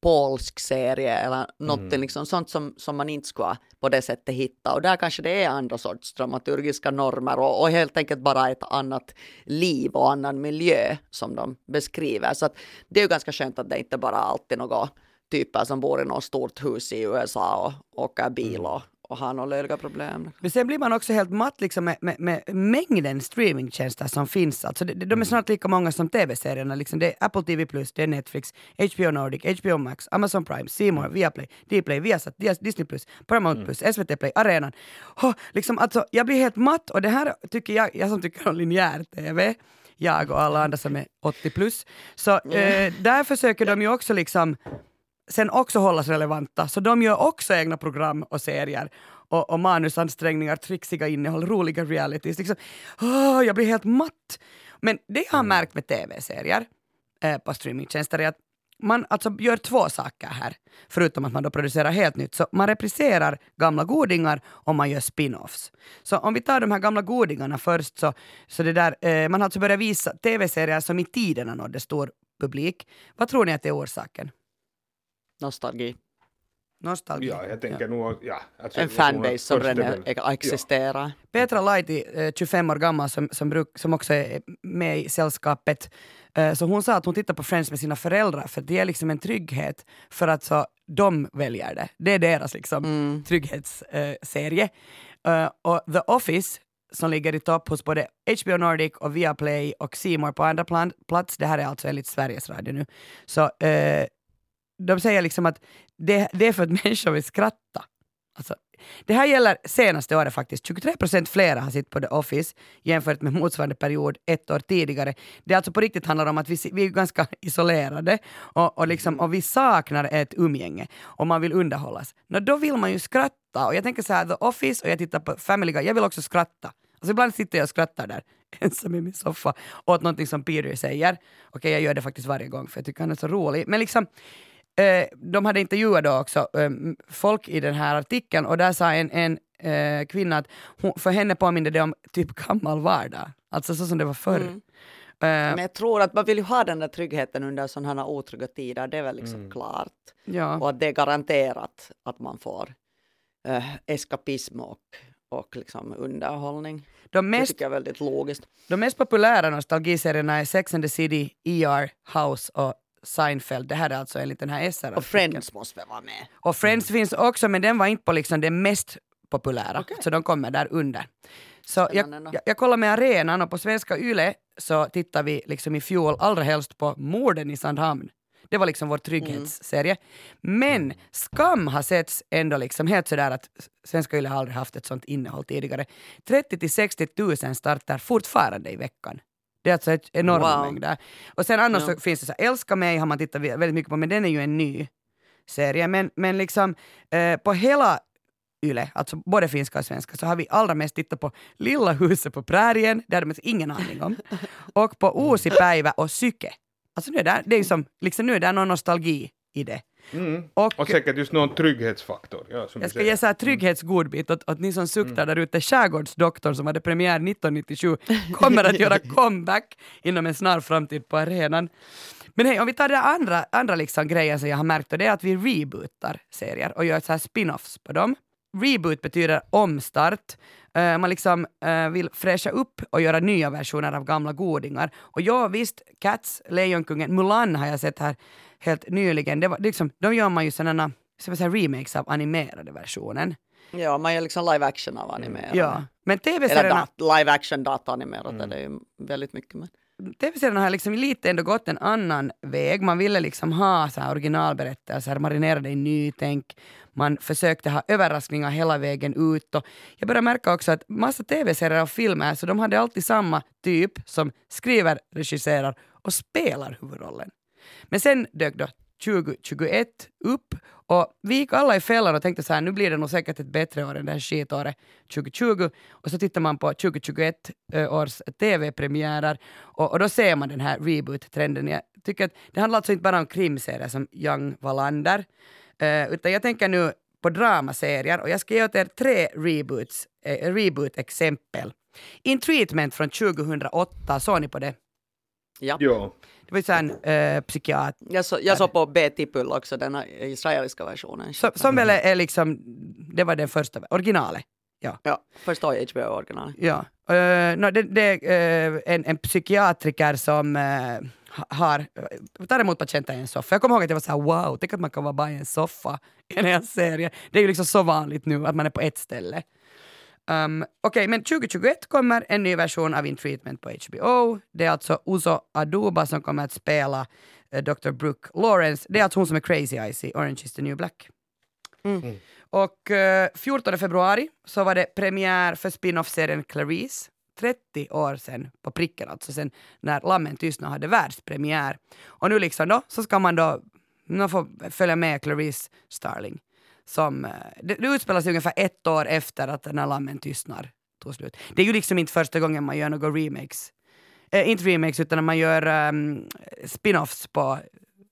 polsk serie eller någonting liksom sånt som, som man inte skulle på det sättet hitta. Och där kanske det är andra sorts dramaturgiska normer och, och helt enkelt bara ett annat liv och annan miljö som de beskriver. Så det är ju ganska skönt att det inte bara alltid några typer som bor i något stort hus i USA och åker bil och, och har några löjliga problem. Men sen blir man också helt matt liksom med, med, med mängden streamingtjänster som finns. Alltså de, de är snart lika många som tv-serierna. Liksom det är Apple TV+, det är Netflix, HBO Nordic, HBO Max, Amazon Prime, C More, Viaplay, Dplay, Viasat, Dis- Disney+, Paramount+, SVT Play, Arenan. Oh, liksom, alltså, jag blir helt matt och det här tycker jag, jag som tycker om linjär TV, jag och alla andra som är 80 plus. Så eh, där försöker de ju också liksom sen också hållas relevanta. Så de gör också egna program och serier och, och manusansträngningar, trixiga innehåll, roliga realities. Liksom, åh, jag blir helt matt. Men det jag har märkt med tv-serier eh, på streamingtjänster är att man alltså gör två saker här, förutom att man då producerar helt nytt. Så man repriserar gamla godingar och man gör spin-offs. Så om vi tar de här gamla godingarna först, så, så det där, eh, man har alltså börjat visa tv-serier som i tiderna nådde stor publik. Vad tror ni att det är orsaken? Nostalgi. Nostalgi. Ja, jag tänker nog... Ja, alltså, En fanbase som redan existerar. Petra Laiti, eh, 25 år gammal, som, som, bruk, som också är med i sällskapet, eh, så hon sa att hon tittar på Friends med sina föräldrar för det är liksom en trygghet för att så, de väljer det. Det är deras liksom, trygghetsserie. Eh, och The Office, som ligger i topp hos både HBO Nordic och Viaplay och More på andra plan, plats, det här är alltså enligt Sveriges Radio nu, så eh, de säger liksom att det, det är för att människor vill skratta. Alltså, det här gäller senaste året faktiskt. 23 procent fler har sitt på The Office jämfört med motsvarande period ett år tidigare. Det är alltså på riktigt handlar om att vi, vi är ganska isolerade och, och, liksom, och vi saknar ett umgänge och man vill underhållas. Men då vill man ju skratta och jag tänker så här, The Office och jag tittar på Family Guy, jag vill också skratta. Alltså ibland sitter jag och skrattar där ensam i min soffa åt någonting som Peter säger. Okej, jag gör det faktiskt varje gång för jag tycker han är så rolig. Men liksom, de hade intervjuat då också eh, folk i den här artikeln och där sa en, en eh, kvinna att hon, för henne påminner det om typ gammal vardag. Alltså så som det var förr. Mm. Eh, Men jag tror att man vill ju ha den där tryggheten under sådana här otrygga tider, det är väl liksom klart. ja. Och att det är garanterat att man får eh, eskapism och, och liksom underhållning. de, Det mest, tycker jag är väldigt logiskt. de mest populära nostalgiserierna är Sex and the City, ER, House och Seinfeld. Det här är alltså enligt den här SR. Och Friends måste väl vara med? Och Friends finns också men den var inte på liksom det mest populära. Så de kommer där under. Så jag, jag, jag kollar med arenan och på svenska YLE så tittar vi liksom i fjol allra helst på morden i Sandhamn. Det var liksom vår trygghetsserie. Men Skam har setts ändå liksom helt sådär att svenska YLE har aldrig haft ett sånt innehåll tidigare. 30 till 60 000 startar fortfarande i veckan. Det är alltså ett enormt Wow. mängd där. Och sen annars Ja. finns det så här, Älska mig har man tittat väldigt mycket på men den är ju en ny serie. Men, men liksom eh, på hela Yle, alltså både finska och svenska, så har vi allra mest tittat på Lilla huset på prärien, det hade man ingen aning om, och på Uusi päivä och Psyke. Alltså nu är det, det är som, liksom nu är det någon nostalgi i det. Mm. Och, Och säkert just någon trygghetsfaktor. Ja, jag ska ge så här trygghetsgodbit åt, åt ni som suktar där ute. Skärgårdsdoktorn som hade premiär 1997 kommer att göra comeback inom en snar framtid på arenan. Men hej, om vi tar den andra, andra liksom grejen som jag har märkt och det är att vi rebootar serier och gör så här spin-offs på dem. Reboot betyder omstart. Eh, man liksom eh, vill fräscha upp och göra nya versioner av gamla godingar. Och ja, visst, Cats, Lejonkungen, Mulan har jag sett här helt nyligen. Det var, liksom, de gör man ju sådana säga, remakes av animerade versionen. Ja, man gör liksom live action av animerat. Ja. Men tv-serierna live action dataanimerat Mm. är det ju väldigt mycket. Men... TV-serierna har liksom lite ändå gått en annan väg. Man ville liksom ha så här originalberättelser, marinerade i nytänk. Man försökte ha överraskningar hela vägen ut. Och jag började märka också att massa TV-serier och filmer, så de hade alltid samma typ som skriver, regisserar och spelar huvudrollen. Men sen dök då 2021 upp och vi gick alla i fällan och tänkte så här, nu blir det nog säkert ett bättre år än det här skitåret 2020. Och så tittar man på 2021 års tv-premiärer och, och då ser man den här reboot-trenden. Jag tycker att det handlar alltså inte bara om krimserier som Young Wallander, eh, utan jag tänker nu på dramaserier och jag ska ge åt er tre reboots, eh, reboot-exempel. In Treatment från 2008, såg ni på det? Ja. Jo. Det var ju så en eh, psykiat Jag, så, jag såg på B-Tipull också, den israeliska versionen. Som, som väl är, är liksom, det var den första, originalet. Ja. Ja, första HBO-originalet. ja. Uh, no, det det är eh, en, en psykiatriker som eh, ha- har, uh, tar emot patienter i en soffa. Jag kommer ihåg att jag var så här: wow, tänk att man kan vara bara i en soffa i en hel serie. Det är ju liksom så vanligt nu att man är på ett ställe. Um, Okej, men 2021 kommer en ny version av In Treatment på HBO. Det är alltså Uzo Aduba som kommer att spela eh, Dr. Brooke Lawrence. Det är alltså hon som är Crazy Eyes i Orange is the new black. Och eh, 14 februari så var det premiär för spin-off-serien Clarice. 30 år sedan, på pricken alltså, sen när Lammen tystnad hade världspremiär. Och nu liksom då, så ska man då man får följa med Clarice Starling. Som, eh, det, det utspelar sig ungefär ett år efter att när Lammen tystnar tog slut. Det är ju liksom inte första gången man gör några remakes. Eh, inte remakes, utan när man gör um, spin-offs på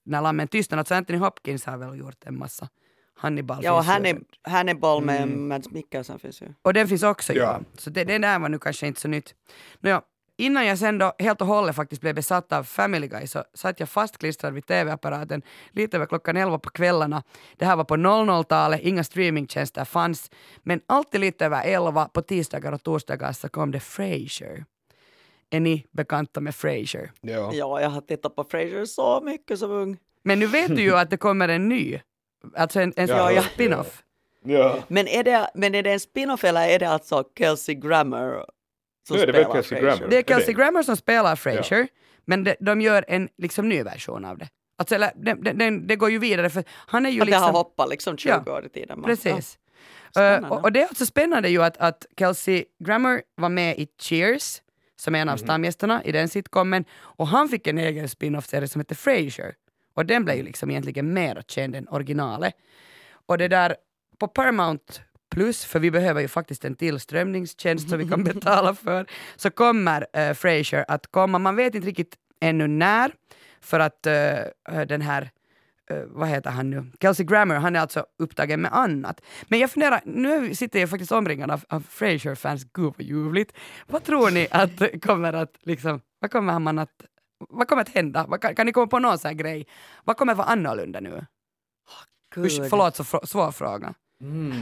när Lammen tystnar. Alltså Anthony Hopkins har väl gjort en massa. Hannibal Ja, finns ju. Hannibal, med Mads Mikkelsen finns ju. Och den finns också, ja. Ja. Så det, det där var nu kanske inte så nytt. Nåja, innan jag sen då helt och hållet faktiskt blev besatt av Family Guy så satt jag fastklistrad vid tv-apparaten lite över klockan 11 på kvällarna. Det här var på 00-talet, inga streamingtjänster fanns. Men alltid lite över 11 på tisdagar och torsdagar så kom det Frasier. Är ni bekanta med Frasier? Ja. Ja, jag har tittat på Frasier så mycket som ung. Men nu vet du ju att det kommer en ny. Alltså en, en Ja, ja, ja. spin-off. ja. Men är, det, men är det en spin-off eller är det alltså Kelsey Grammer som Nu är det spelar Kelsey Frasier? Grammer. Det är Är det? Kelsey Grammer som spelar Frasier, men de, de gör en liksom ny version av det. Alltså, eller, den, den, den, det går ju vidare för han är ju Att det har liksom... hoppat liksom 20 Ja, år i tiden. men- Precis. Uh, och, och det är alltså spännande ju att, att Kelsey Grammer var med i Cheers, som är en av stamgästerna i den sitcomen, och han fick en egen spin-off-serie som heter Frasier. Och den blev ju liksom egentligen mer känd än originalet. Och det där på Paramount Plus, för vi behöver ju faktiskt en till strömningstjänst som vi kan betala för, så kommer uh, Frasier att komma. Man vet inte riktigt ännu när, för att eh, den här eh, vad heter han nu, Kelsey Grammer, han är alltså upptagen med annat. Men jag funderar, nu sitter jag faktiskt omringad av, av Frasier-fans, gud vad ljuvligt. Vad tror ni att kommer att, liksom, vad kommer man att, vad kommer att hända? Kan, kan ni komma på någon sån här grej? Vad kommer att vara annorlunda nu? Gud. Usch, förlåt, så fr- svår fråga.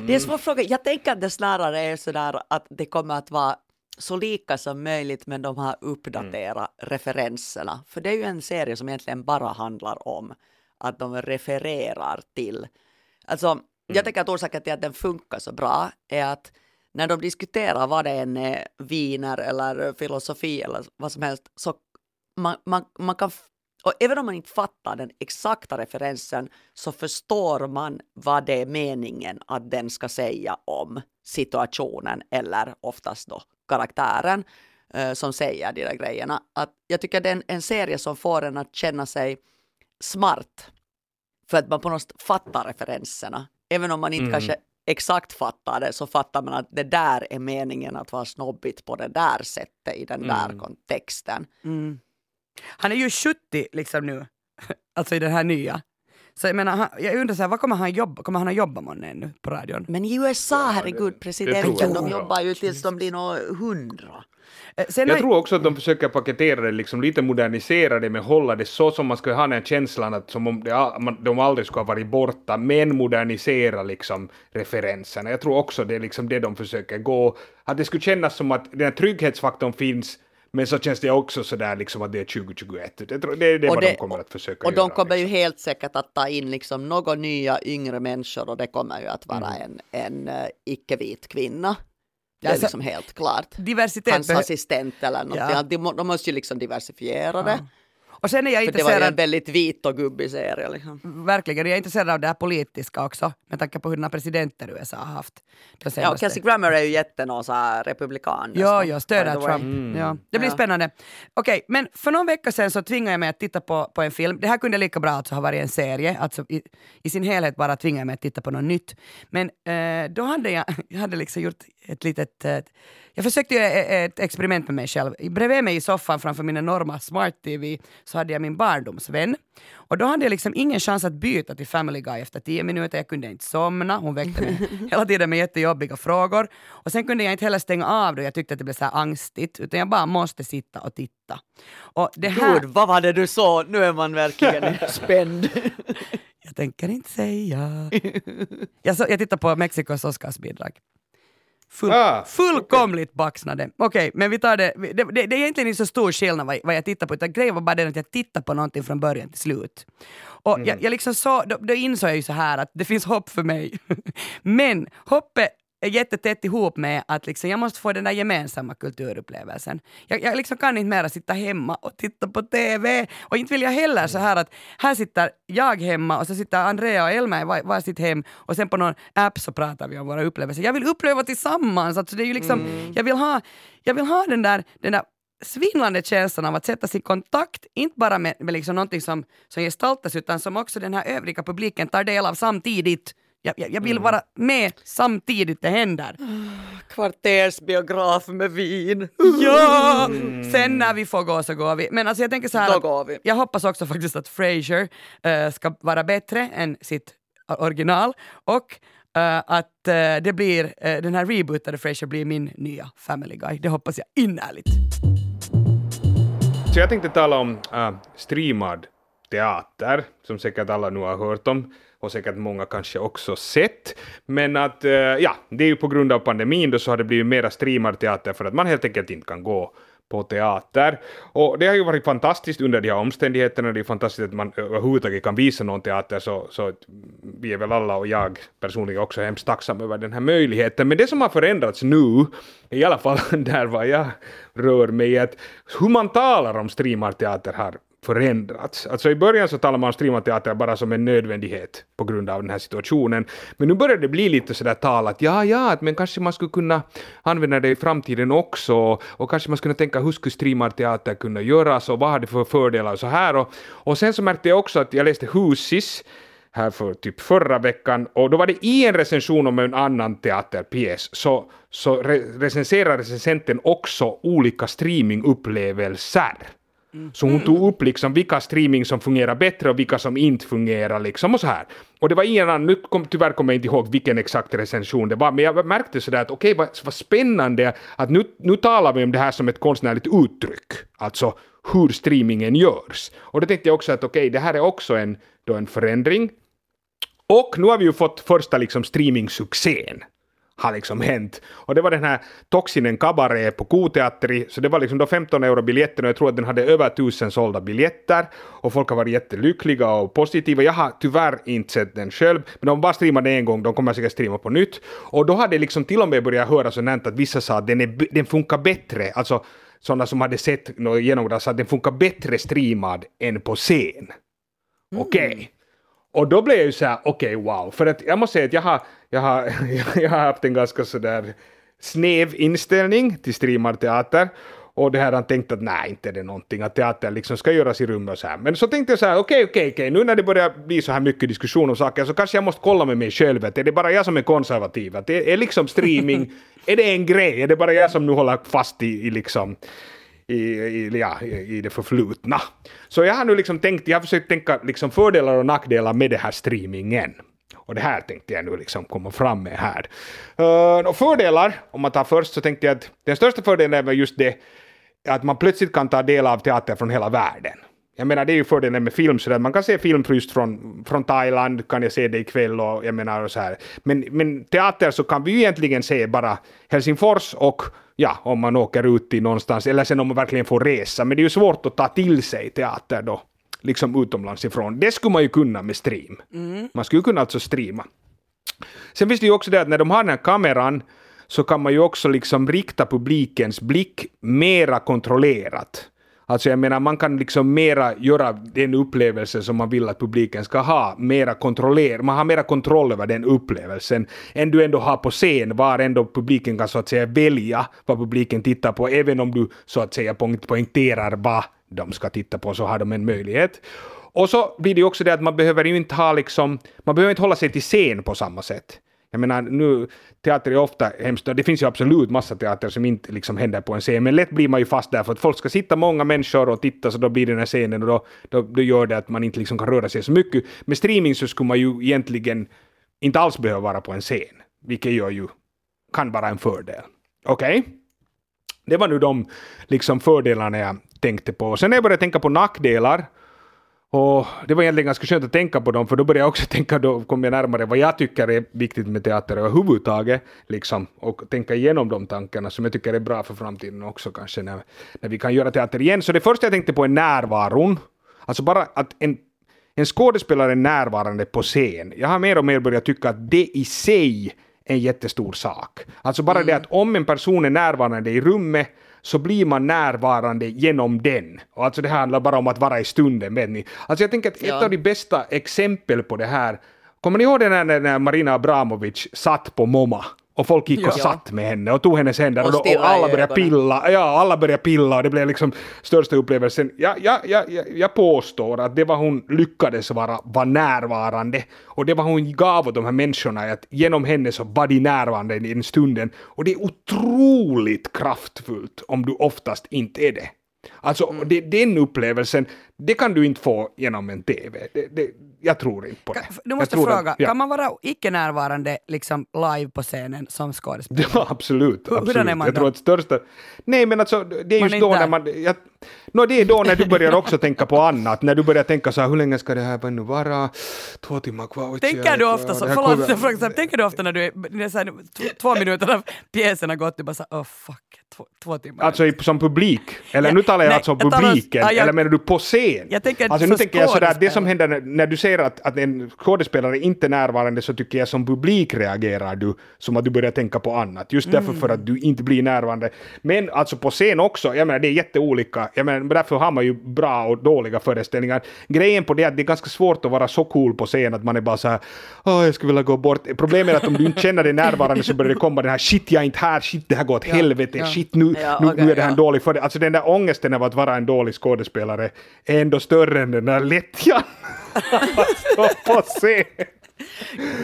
Det är en svår fråga. Jag tänker att det snarare är sådär att det kommer att vara så lika som möjligt men de har uppdaterat referenserna. För det är ju en serie som egentligen bara handlar om att de refererar till. Alltså, jag tänker att orsaken till att den funkar så bra är att när de diskuterar vad det än är, viner eller filosofi eller vad som helst, så man, man, man kan och även om man inte fattar den exakta referensen så förstår man vad det är meningen att den ska säga om situationen eller oftast då karaktären eh, som säger de där grejerna. Att jag tycker det är en, en serie som får en att känna sig smart för att man på något sätt fattar referenserna. Även om man inte Mm. kanske exakt fattar det så fattar man att det där är meningen att vara snobbigt på det där sättet i den där Mm. kontexten. Mm. Han är ju 70 liksom nu, alltså i den här nya. Så jag menar, han, jag undrar så här, vad kommer han jobba, kommer han att jobba månne ännu på radion? Men i USA, herregud, presidenten, de jobbar ju tills de blir nå hundra. Eh, Sen Jag har- tror också att de försöker paketera det, liksom lite modernisera det, men hålla det så som man ska ha den känslan att som om det, de aldrig skulle ha varit borta, men modernisera liksom referenserna. Jag tror också det är liksom det de försöker gå, att det skulle kännas som att den här trygghetsfaktorn finns, men så känns det också sådär liksom att det är 2021. Jag tror det är det Och vad det- de kommer att försöka Och de göra. kommer ju liksom. helt säkert att ta in liksom några nya yngre människor och det kommer ju att vara Mm. en, en uh, icke-vit kvinna. Det är så- liksom helt klart. diversitet Hans assistent eller någonting. Ja. De, de måste ju liksom diversifiera det. Och sen är jag För det var en intresserad, väldigt vit och gubbig serie. Liksom. verkligen, jag är intresserad av det här politiska också, med tanke på hur den här presidenter USA har haft. Ja, och Kelsey Grammer är ju jättenå så här republikan. Ja, ja, stöder. Trump. Ja, det blir Ja. spännande. Okej, men för någon vecka sedan så tvingade jag mig att titta på, på en film. Det här kunde lika bra alltså ha varit en serie, alltså i, i sin helhet bara tvingade jag mig att titta på något nytt. Men eh, då hade jag, jag hade liksom gjort ett litet... Eh, jag försökte göra e- ett experiment med mig själv. Bredvid mig i soffan framför min enorma smart-tv så hade jag min barndomsvän. Och då hade jag liksom ingen chans att byta till Family Guy efter tio minuter. Jag kunde inte somna, hon väckte mig hela tiden med jättejobbiga frågor. Och sen kunde jag inte heller stänga av då jag tyckte att det blev så här angstigt, utan jag bara måste sitta och titta. Och det här... Gud, vad var det du sa? Nu är man verkligen spänd. Jag tänker inte säga. jag, så, jag tittar på Mexikos Oscarsbidrag. Full, Ah, fullkomligt baxnade. Okej, men vi tar det. Det, det. det är egentligen inte så stor skillnad vad, vad jag tittar på, utan grejen var bara den att jag tittar på någonting från början till slut. Och jag, jag liksom så, då, då insåg jag ju så här att det finns hopp för mig. men hoppet är jättetätt ihop med att liksom jag måste få den där gemensamma kulturupplevelsen. Jag, jag liksom kan inte mera sitta hemma och titta på TV. Och inte vill jag heller så här att här sitter jag hemma och så sitter Andrea och Elma i var- varsitt hem och sen på någon app så pratar vi om våra upplevelser. Jag vill uppleva tillsammans. Alltså det är ju liksom, jag, vill ha, jag vill ha den där, den där svindlande känslan av att sätta sig i kontakt, inte bara med, med liksom någonting som, som gestaltas utan som också den här övriga publiken tar del av samtidigt. Jag, jag, jag vill vara med samtidigt det händer. Kvartersbiograf med vin. Ja! Sen när vi får gå så går vi. Men alltså jag tänker så här Då att går vi. jag hoppas också faktiskt att Frasier eh, ska vara bättre än sitt original och eh, att eh, det blir, eh, den här rebootade Frasier blir min nya Family Guy. Det hoppas jag innerligt. Så jag tänkte tala om streamad teater, som säkert alla nu har hört om och säkert många kanske också sett. Men att, eh, ja, det är ju på grund av pandemin då så har det blivit mera streamad teater för att man helt enkelt inte kan gå på teater. Och det har ju varit fantastiskt under de här omständigheterna. Det är fantastiskt att man eh, överhuvudtaget kan visa någon teater, så, så vi är väl alla och jag personligen också hemskt tacksam över den här möjligheten. Men det som har förändrats nu, i alla fall där var jag rör mig, är att hur man talar om streamarteater har förändrats. Alltså i början så talade man om streamateater bara som en nödvändighet på grund av den här situationen. Men nu börjar det bli lite sådär tal att ja, ja, men kanske man skulle kunna använda det i framtiden också och kanske man skulle kunna tänka hur skulle streamarteater kunna göras och vad har det för fördelar och så här. Och, och sen så märkte jag också att jag läste Husis här för typ förra veckan och då var det i en recension om en annan teaterpjäs så, så re recenserar recensenten också olika streamingupplevelser. Så hon tog upp liksom vilka streaming som fungerar bättre och vilka som inte fungerar liksom och så här. Och det var ingen annan, nu kom, tyvärr kommer jag inte ihåg vilken exakt recension det var, men jag märkte sådär att okej, vad, vad spännande att nu, nu talar vi om det här som ett konstnärligt uttryck, alltså hur streamingen görs. Och då tänkte jag också att okej, det här är också en, då en förändring. Och nu har vi ju fått första liksom streamingsuccén. Har liksom hänt. Och det var den här Toxinen Cabaret på Koteateri, så det var liksom då 15 euro biljetten och jag tror att den hade över 1000 sålda biljetter och folk har varit jättelyckliga och positiva. Jag har tyvärr inte sett den själv, men de bara streamade en gång, de kommer säkert streama på nytt. Och då hade liksom till och med börjat höra så nämnt att vissa sa att den, är, den funkar bättre, alltså sådana som hade sett genom sa att den funkar bättre streamad än på scen. Okej. Okay. Och då blev jag ju såhär, okej okay, wow, för att jag måste säga att jag har, jag har, jag har haft en ganska sådär snäv inställning till streamad teater. Och det här han tänkt att nej, inte är det någonting, att teater liksom ska göras i rummet och så här. Men så tänkte jag så här, okej, okay, okej, okay, okej, nu när det börjar bli så här mycket diskussion om saker så kanske jag måste kolla med mig själv, att är det bara jag som är konservativ? Att det är liksom streaming, är det en grej? Är det bara jag som nu håller fast i, i liksom i, i, ja, i det förflutna. Så jag har nu liksom tänkt, jag har försökt tänka liksom fördelar och nackdelar med det här streamingen. Och det här tänkte jag nu liksom komma fram med här. Uh, och fördelar, om man tar först, så tänkte jag att den största fördelen är väl just det att man plötsligt kan ta del av teater från hela världen. Jag menar det är ju fördelen med film, så att man kan se film just från, från Thailand, kan jag se det ikväll och jag menar och så här. Men, men teater så kan vi ju egentligen se bara Helsingfors och ja, om man åker ut till någonstans, eller sen om man verkligen får resa. Men det är ju svårt att ta till sig teater då, liksom utomlands ifrån. Det skulle man ju kunna med stream. Mm. Man skulle kunna alltså streama. Sen finns det ju också det att när de har den här kameran så kan man ju också liksom rikta publikens blick mera kontrollerat. Alltså jag menar, man kan liksom mera göra den upplevelse som man vill att publiken ska ha, mera kontroller, man har mera kontroll över den upplevelsen än du ändå har på scen, var ändå publiken kan så att säga välja vad publiken tittar på, även om du så att säga poängterar vad de ska titta på, så har de en möjlighet. Och så blir det ju också det att man behöver ju inte ha liksom, man behöver inte hålla sig till scen på samma sätt. Jag menar, nu, teater är ofta hemskt, det finns ju absolut massa teater som inte liksom händer på en scen, men lätt blir man ju fast där för att folk ska sitta många människor och titta, så då blir det den här scenen och då, då, då gör det att man inte liksom kan röra sig så mycket. Med streaming så skulle man ju egentligen inte alls behöva vara på en scen, vilket gör ju, kan vara en fördel. Okej? Okay? Det var nu de liksom fördelarna jag tänkte på. Sen när jag började tänka på nackdelar, och det var egentligen ganska skönt att tänka på dem, för då började jag också tänka, då kom jag närmare vad jag tycker är viktigt med teater överhuvudtaget, liksom, och tänka igenom de tankarna som jag tycker är bra för framtiden också kanske, när, när vi kan göra teater igen. Så det första jag tänkte på är närvaron. Alltså bara att en, en skådespelare är närvarande på scen. Jag har mer och mer börjat tycka att det i sig är en jättestor sak. Alltså bara mm. det att om en person är närvarande i rummet så blir man närvarande genom den. Och alltså det handlar bara om att vara i stunden, vet ni. Alltså jag tänker att ja. ett av de bästa exempel på det här, kommer ni ihåg det när, när Marina Abramovic satt på MoMA? Och folk gick och ja. satt med henne och tog hennes händer och, och, alla började pilla. Ja, alla började pilla och det blev liksom största upplevelsen. Jag, jag, jag, jag påstår att det var hon lyckades vara var närvarande och det var hon gav åt de här människorna att genom henne så var de närvarande i den stunden och det är otroligt kraftfullt om du oftast inte är det. Alltså mm. det, den upplevelsen, det kan du inte få genom en TV. Det, det, jag tror inte på det. Du måste fråga, att, ja. kan man vara icke närvarande liksom live på scenen som skådespelare? Ja, absolut. Hur, absolut. är man jag då? tror att största... Nej, men alltså det är just då när man... Jag, no, det är då när du börjar också tänka på annat, när du börjar tänka så här, hur länge ska det här nu vara? Två timmar kvar. Tänker du ofta så, förlåt, tänker du ofta när du är, så här, två minuter av pjäsen har gått, du bara så oh fuck, två, två timmar. Alltså som publik? Eller ja, nu talar jag nej, alltså publiken, talar, ja, eller menar du på scen? Jag tänker alltså nu tänker jag sådär, det som händer när, du ser att, att en skådespelare inte är närvarande så tycker jag som publik reagerar du som att du börjar tänka på annat. Just därför mm. för att du inte blir närvarande. Men alltså på scen också, jag menar det är jätteolika. Jag menar därför har man ju bra och dåliga föreställningar. Grejen på det är att det är ganska svårt att vara så cool på scen att man är bara så här, åh jag skulle vilja gå bort. Problemet är att om du inte känner dig närvarande så börjar det komma den här shit jag är inte här, shit det här går åt ja, helvete, ja. shit nu, ja, okay, nu är det här en dålig föreställning. Alltså den där ångesten av att vara en dålig skådespelare är ändå större än den där lättjan på scen.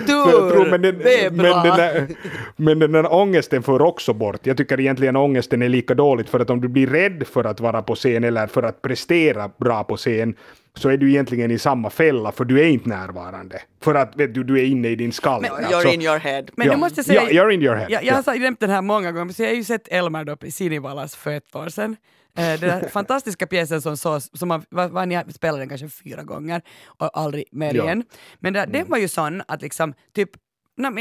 Tur, men den, det är bra. Men den, där, men den där ångesten för också bort. Jag tycker egentligen ångesten är lika dåligt för att om du blir rädd för att vara på scen eller för att prestera bra på scen så är du egentligen i samma fälla för du är inte närvarande. För att vet du, du är inne i din skall. Men, alltså, you're in your head. Men ja, du måste säga, ja, you're in your head. Jag, jag har nämnt den här många gånger, så jag har ju sett Elmer då i Sinivalas för ett år sedan. Eh, den där fantastiska pjäsen som, så, som man, var, var, ni spelade den kanske fyra gånger och aldrig mer ja. igen. Men där, mm. den var ju sån att liksom, typ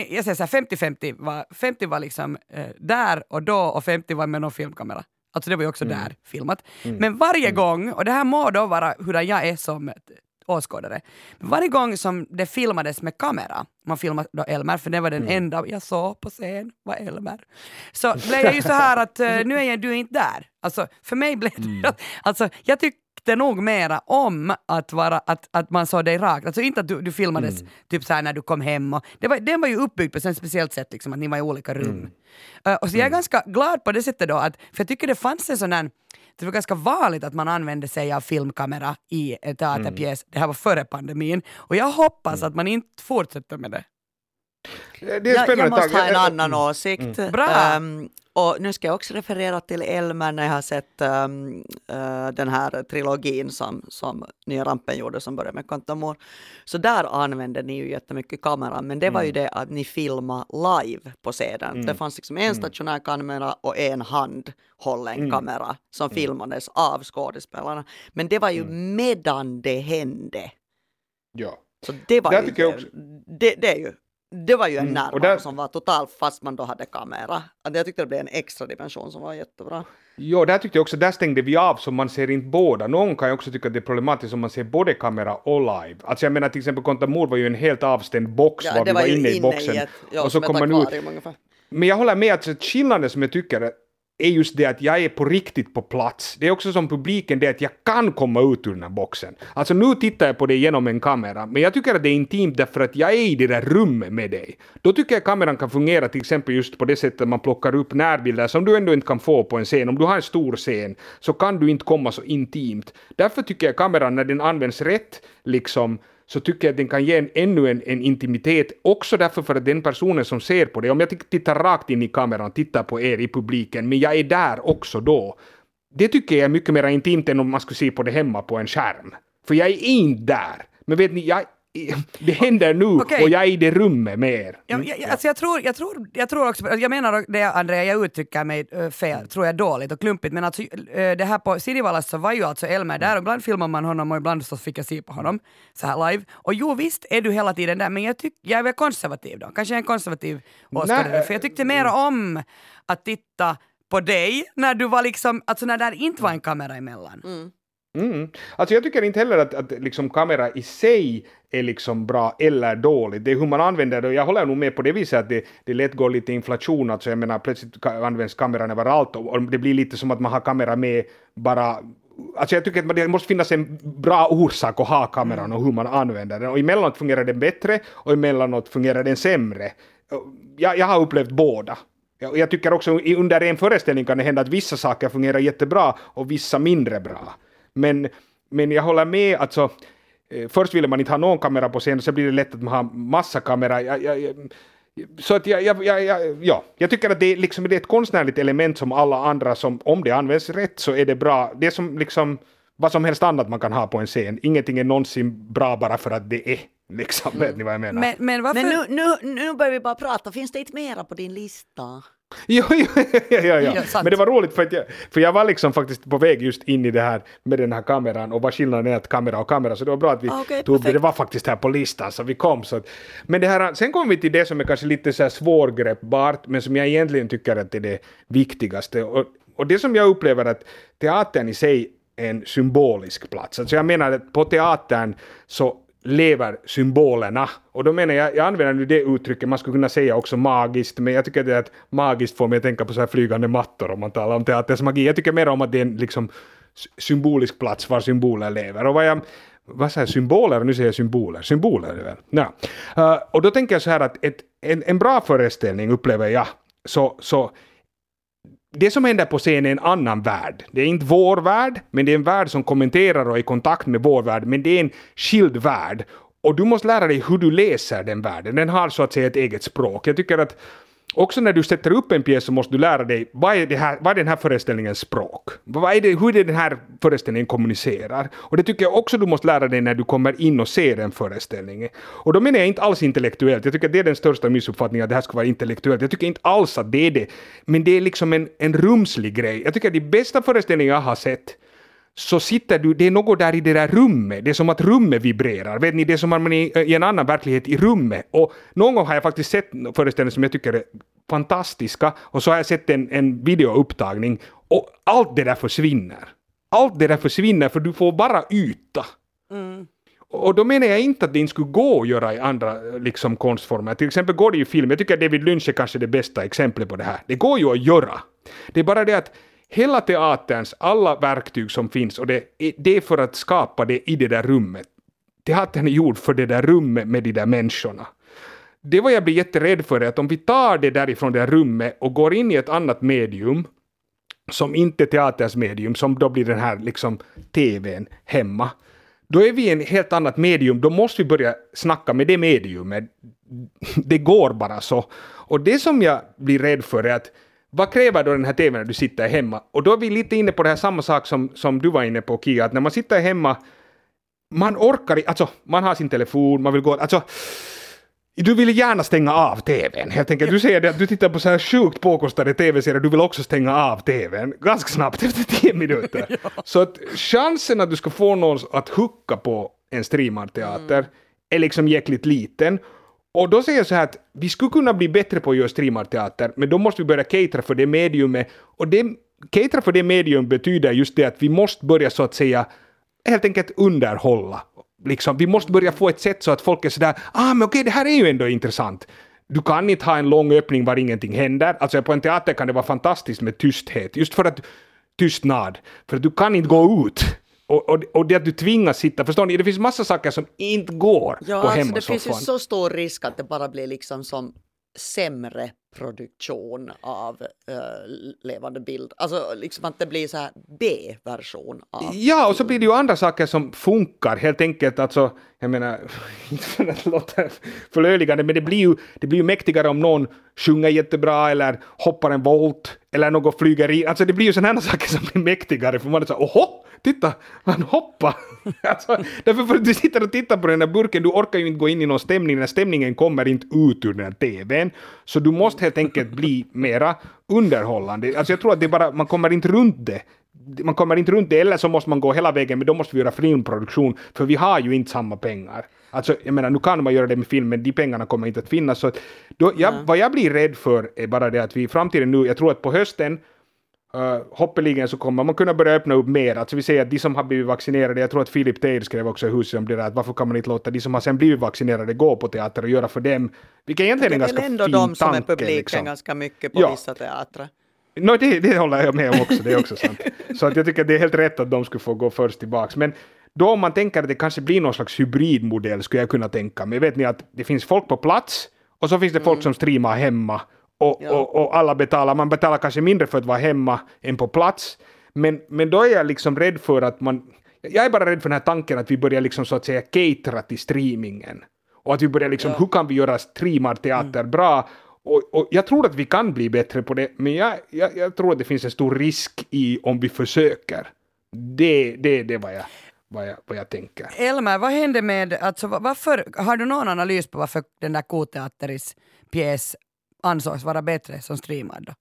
jag säger så här, 50-50 var, 50 var liksom eh, där och då och 50 var med någon filmkamera. Alltså det var ju också där filmat. Men varje gång, och det här må då vara hur jag är som åskådare, men varje gång som det filmades med kamera, man filmade då Elmer, för det var den enda jag såg på scen, var Elmer, så blev jag ju så här att eh, nu är jag, du inte där. Alltså för mig blev det, alltså jag tyckte nog mera om att, vara, att, att man såg dig rakt. Alltså inte att du, du filmades typ så här när du kom hem. Och, det var, den var ju uppbyggd på ett speciellt sätt, liksom, att ni var i olika rum. Eh, och så jag är ganska glad på det sättet då, att, för jag tycker det fanns en sån där det var ganska vanligt att man använde sig av filmkamera i en teaterpjäs. Det här var före pandemin. Och jag hoppas att man inte fortsätter med det. Det är Jag, jag måste tag. ha en annan åsikt. Bra. Ehm, och nu ska jag också referera till Elmer när jag har sett ehm, eh, den här trilogin som, som Nya Rampen gjorde som började med Kontamor. Så där använde ni ju jättemycket kameran, men det var ju det att ni filmade live på scenen. Det fanns liksom en stationär kamera och en handhållen kamera som filmades av skådespelarna. Men det var ju medan det hände. Ja. Så det var Där ju, också- det, det, är ju, det var ju en Mm, närvaro där- som var total fast man då hade kamera. Att Jag tyckte det blev en extra dimension som var jättebra. Jo, där tyckte jag också, där stängde vi av så man ser inte båda. Någon kan ju också tycka att det är problematiskt om man ser både kamera och live. Alltså jag menar till exempel Contamor var ju en helt avstängd box var vi var, inne i boxen. ett, ja, och så kom man ut. Men jag håller med att skillnaden som jag tycker är just det att jag är på riktigt på plats. Det är också som publiken det att jag kan komma ut ur den här boxen. Alltså nu tittar jag på det genom en kamera, men jag tycker att det är intimt därför att jag är i det där rummet med dig. Då tycker jag kameran kan fungera till exempel just på det sättet man plockar upp närbilder som du ändå inte kan få på en scen. Om du har en stor scen så kan du inte komma så intimt. Därför tycker jag kameran när den används rätt liksom så tycker jag att den kan ge en, ännu en, en intimitet. Också därför för att den personen som ser på det, om jag tittar rakt in i kameran, tittar på er i publiken, men jag är där också då. Det tycker jag är mycket mer intimt än om man skulle se på det hemma på en skärm. För jag är inte där. Men vet ni, jag, det händer nu Okej. och jag är i det rummet er. Ja, jag, jag, alltså jag, tror, jag, tror, jag tror också, jag menar det Andrea, jag uttrycker mig äh, fel, tror jag dåligt och klumpigt, men alltså äh, det här på Sidivalas så var ju alltså Elmer där och ibland filmar man honom och ibland så fick jag se på honom så här live. Och jo visst är du hela tiden där, men jag, tyck, jag är väl konservativ då, kanske en konservativ åskådare, Nej, för jag tyckte mer om att titta på dig när du var liksom, alltså när det inte var en kamera emellan. Mm. Mm. Alltså jag tycker inte heller att, att liksom kamera i sig är liksom bra eller dåligt. Det är hur man använder det och jag håller nog med på det viset att det, det lätt går lite inflation. Alltså jag menar plötsligt används kameran överallt och, det blir lite som att man har kamera med bara Alltså jag tycker att det måste finnas en bra orsak att ha kameran och hur man använder den. Och emellanåt fungerar den bättre och emellanåt fungerar den sämre. Jag, jag har upplevt båda. Jag, jag tycker också under en föreställning kan det hända att vissa saker fungerar jättebra och vissa mindre bra. Men, men jag håller med, alltså eh, först ville man inte ha någon kamera på scen, så blir det lätt att man har massa kamera. Jag, jag, jag, så att jag, jag, jag, jag, ja, jag tycker att det, är liksom, det är ett konstnärligt element som alla andra, som om det används rätt så är det bra. Det är som liksom vad som helst annat man kan ha på en scen. Ingenting är någonsin bra bara för att det är. Liksom, vet ni vad jag menar? Men, men varför... Men nu, nu, nu börjar vi bara prata, finns det inte mera på din lista? Jo, jo, ja, ja, ja. Ja. Men det var roligt för att jag, för jag var liksom faktiskt på väg just in i det här med den här kameran och vad skillnaden är att kamera och kamera så det var bra att vi Ah, okej, tog det. perfekt. Det var faktiskt här på listan så vi kom så att, Men det här, sen kom vi till det som är kanske lite så här svårgreppbart men som jag egentligen tycker att det är det viktigaste och, och det som jag upplever att teatern i sig är en symbolisk plats. Alltså jag menar att på teatern så lever symbolerna. Och då menar jag, jag använder nu det uttrycket, man skulle kunna säga också magiskt, men jag tycker det att magiskt får mig att tänka på så här flygande mattor om man talar om teaterns magi. Jag tycker mer om att det är en liksom symbolisk plats var symboler lever. Och vad jag vad säger jag, symboler? Nu säger jag symboler. Symboler är det väl? Ja. Uh, och då tänker jag så här att ett, en, en bra föreställning upplever jag, så, så det som händer på scen är en annan värld. Det är inte vår värld, men det är en värld som kommenterar och är i kontakt med vår värld, men det är en skild värld. Och du måste lära dig hur du läser den världen. Den har så att säga ett eget språk. Jag tycker att också när du sätter upp en pjäs så måste du lära dig vad är, det här, vad är den här föreställningens språk? Vad är det, hur är det den här föreställningen kommunicerar? Och det tycker jag också du måste lära dig när du kommer in och ser en föreställning. Och då menar jag inte alls intellektuellt. Jag tycker att det är den största missuppfattningen att det här ska vara intellektuellt. Jag tycker inte alls att det är det. Men det är liksom en, en rumslig grej. Jag tycker att de bästa föreställningar jag har sett så sitter du, det är något där i det där rummet, det är som att rummet vibrerar. Vet ni, det är som att man är i en annan verklighet i rummet. Och någon gång har jag faktiskt sett föreställningar som jag tycker är fantastiska och så har jag sett en, en videoupptagning och allt det där försvinner. Allt det där försvinner för du får bara yta. Och då menar jag inte att det inte skulle gå att göra i andra liksom, konstformer. Till exempel går det ju i film, jag tycker att David Lynch är kanske det bästa exemplet på det här. Det går ju att göra. Det är bara det att hela teaterns alla verktyg som finns, och det, är- det är för att skapa det i det där rummet. Teatern är gjord för det där rummet med de där människorna. Det var jag blir jätterädd för är att om vi tar det därifrån det där rummet och går in i ett annat medium, som inte är teaterns medium, som då blir den här liksom tvn hemma, då är vi i ett helt annat medium, då måste vi börja snacka med det mediumet. Det går bara så. Och det som jag blir rädd för är att vad kräver då den här tvn när du sitter hemma? Och då är vi lite inne på det här samma sak som, som du var inne på Kia, att när man sitter hemma, man orkar inte, alltså man har sin telefon, man vill gå, alltså du vill gärna stänga av tvn, helt enkelt. Du säger att du tittar på så här sjukt påkostade tv-serier, du vill också stänga av tvn ganska snabbt, efter tio minuter. Så att chansen att du ska få någon att hucka på en streamad teater är liksom jäkligt liten. Och då säger jag så här att vi skulle kunna bli bättre på att göra streamarteater, men då måste vi börja catera för det mediumet. Och det, catera för det medium betyder just det att vi måste börja så att säga helt enkelt underhålla. Liksom, vi måste börja få ett sätt så att folk är sådär, ah men okej det här är ju ändå intressant. Du kan inte ha en lång öppning var ingenting händer. Alltså på en teater kan det vara fantastiskt med tysthet, just för att tystnad. För att du kan inte gå ut. Och, och, och det att du tvingas sitta, förstår ni? Det finns massa saker som inte går Ja, på alltså det finns ju hemmasoffan. så stor risk att det bara blir liksom som sämre produktion av eh, levande bild. Alltså liksom att det blir så här B-version av... Ja, och så blir det ju andra saker som funkar helt enkelt. Alltså, jag menar, inte för att låta förlöjligande, men det blir, ju, det blir ju mäktigare om någon sjunger jättebra eller hoppar en volt eller något flyger in. Alltså det blir ju sådana saker som blir mäktigare för man är så här, oho, titta, han hoppar. alltså, därför för att du sitter och tittar på den där burken, du orkar ju inte gå in i någon stämning, när stämningen kommer inte ut ur den här tvn. Så du måste helt enkelt bli mera underhållande. Alltså jag tror att det bara, man kommer inte runt det. Man kommer inte runt det, eller så måste man gå hela vägen, men då måste vi göra filmproduktion, för vi har ju inte samma pengar. Alltså, jag menar, nu kan man göra det med film, men de pengarna kommer inte att finnas. Så då, jag, Vad jag blir rädd för är bara det att vi i framtiden nu, jag tror att på hösten, Uh, hoppeligen så kommer man kunna börja öppna upp mer. Alltså vi säger att de som har blivit vaccinerade, jag tror att Philip Tale skrev också i huset om det där, att varför kan man inte låta de som har sen blivit vaccinerade gå på teater och göra för dem, vilket egentligen är Det en är ganska väl ändå fin de som är tanke, publiken liksom. ganska mycket på Ja. vissa teatrar. No, det, det håller jag med om också, det är också sant. Så att jag tycker att det är helt rätt att de skulle få gå först tillbaks. Men då om man tänker att det kanske blir någon slags hybridmodell skulle jag kunna tänka mig. Vet ni att det finns folk på plats och så finns det folk som streamar hemma och, Ja. och, och alla betalar, man betalar kanske mindre för att vara hemma än på plats. Men, men då är jag liksom rädd för att man, jag är bara rädd för den här tanken att vi börjar liksom så att säga catera till streamingen. Och att vi börjar liksom, hur kan vi göra streamad teater bra? Och, och jag tror att vi kan bli bättre på det, men jag, jag, jag tror att det finns en stor risk i om vi försöker. Det, det, det är vad jag, vad, jag, vad jag tänker. Elmer, vad hände med, alltså va- varför, har du någon analys på varför den där Koteatteris pjäs ansågs vara bättre som streamad då?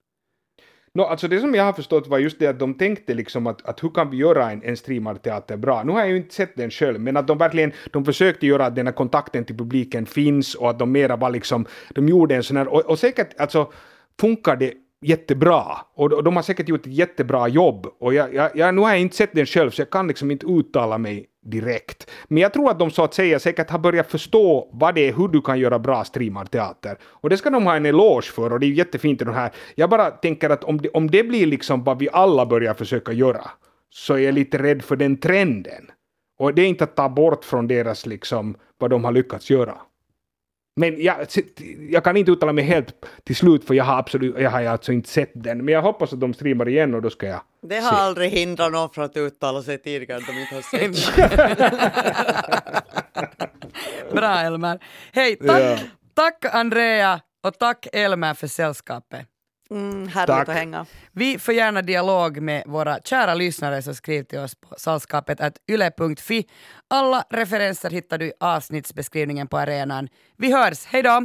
No, alltså det som jag har förstått var just det att de tänkte liksom att, att hur kan vi göra en, en streamad teater bra? Nu har jag ju inte sett den själv, men att de verkligen de försökte göra att den här kontakten till publiken finns och att de mera var liksom, de gjorde en sån här, och, och säkert alltså funkar det jättebra och, och de har säkert gjort ett jättebra jobb och jag, jag, jag, nu har jag inte sett den själv så jag kan liksom inte uttala mig direkt. Men jag tror att de så att säga säkert har börjat förstå vad det är, hur du kan göra bra streamad teater. Och det ska de ha en eloge för och det är jättefint i de här. Jag bara tänker att om det, om det blir liksom vad vi alla börjar försöka göra så är jag lite rädd för den trenden. Och det är inte att ta bort från deras liksom vad de har lyckats göra. Men jag, jag kan inte uttala mig helt till slut för jag har absolut, jag har alltså inte sett den. Men jag hoppas att de streamar igen och då ska jag Det har aldrig hindrat någon från att uttala sig tidigare att de inte har sett. Bra Elmer. Hej, tack, Ja. tack Andrea och tack Elmer för sällskapet. Mm, härligt Tack. att hänga. Vi får gärna dialog med våra kära lyssnare så skriv till oss på sällskapet att yle.fi. Alla referenser hittar du i avsnittsbeskrivningen på arenan. Vi hörs, hej då!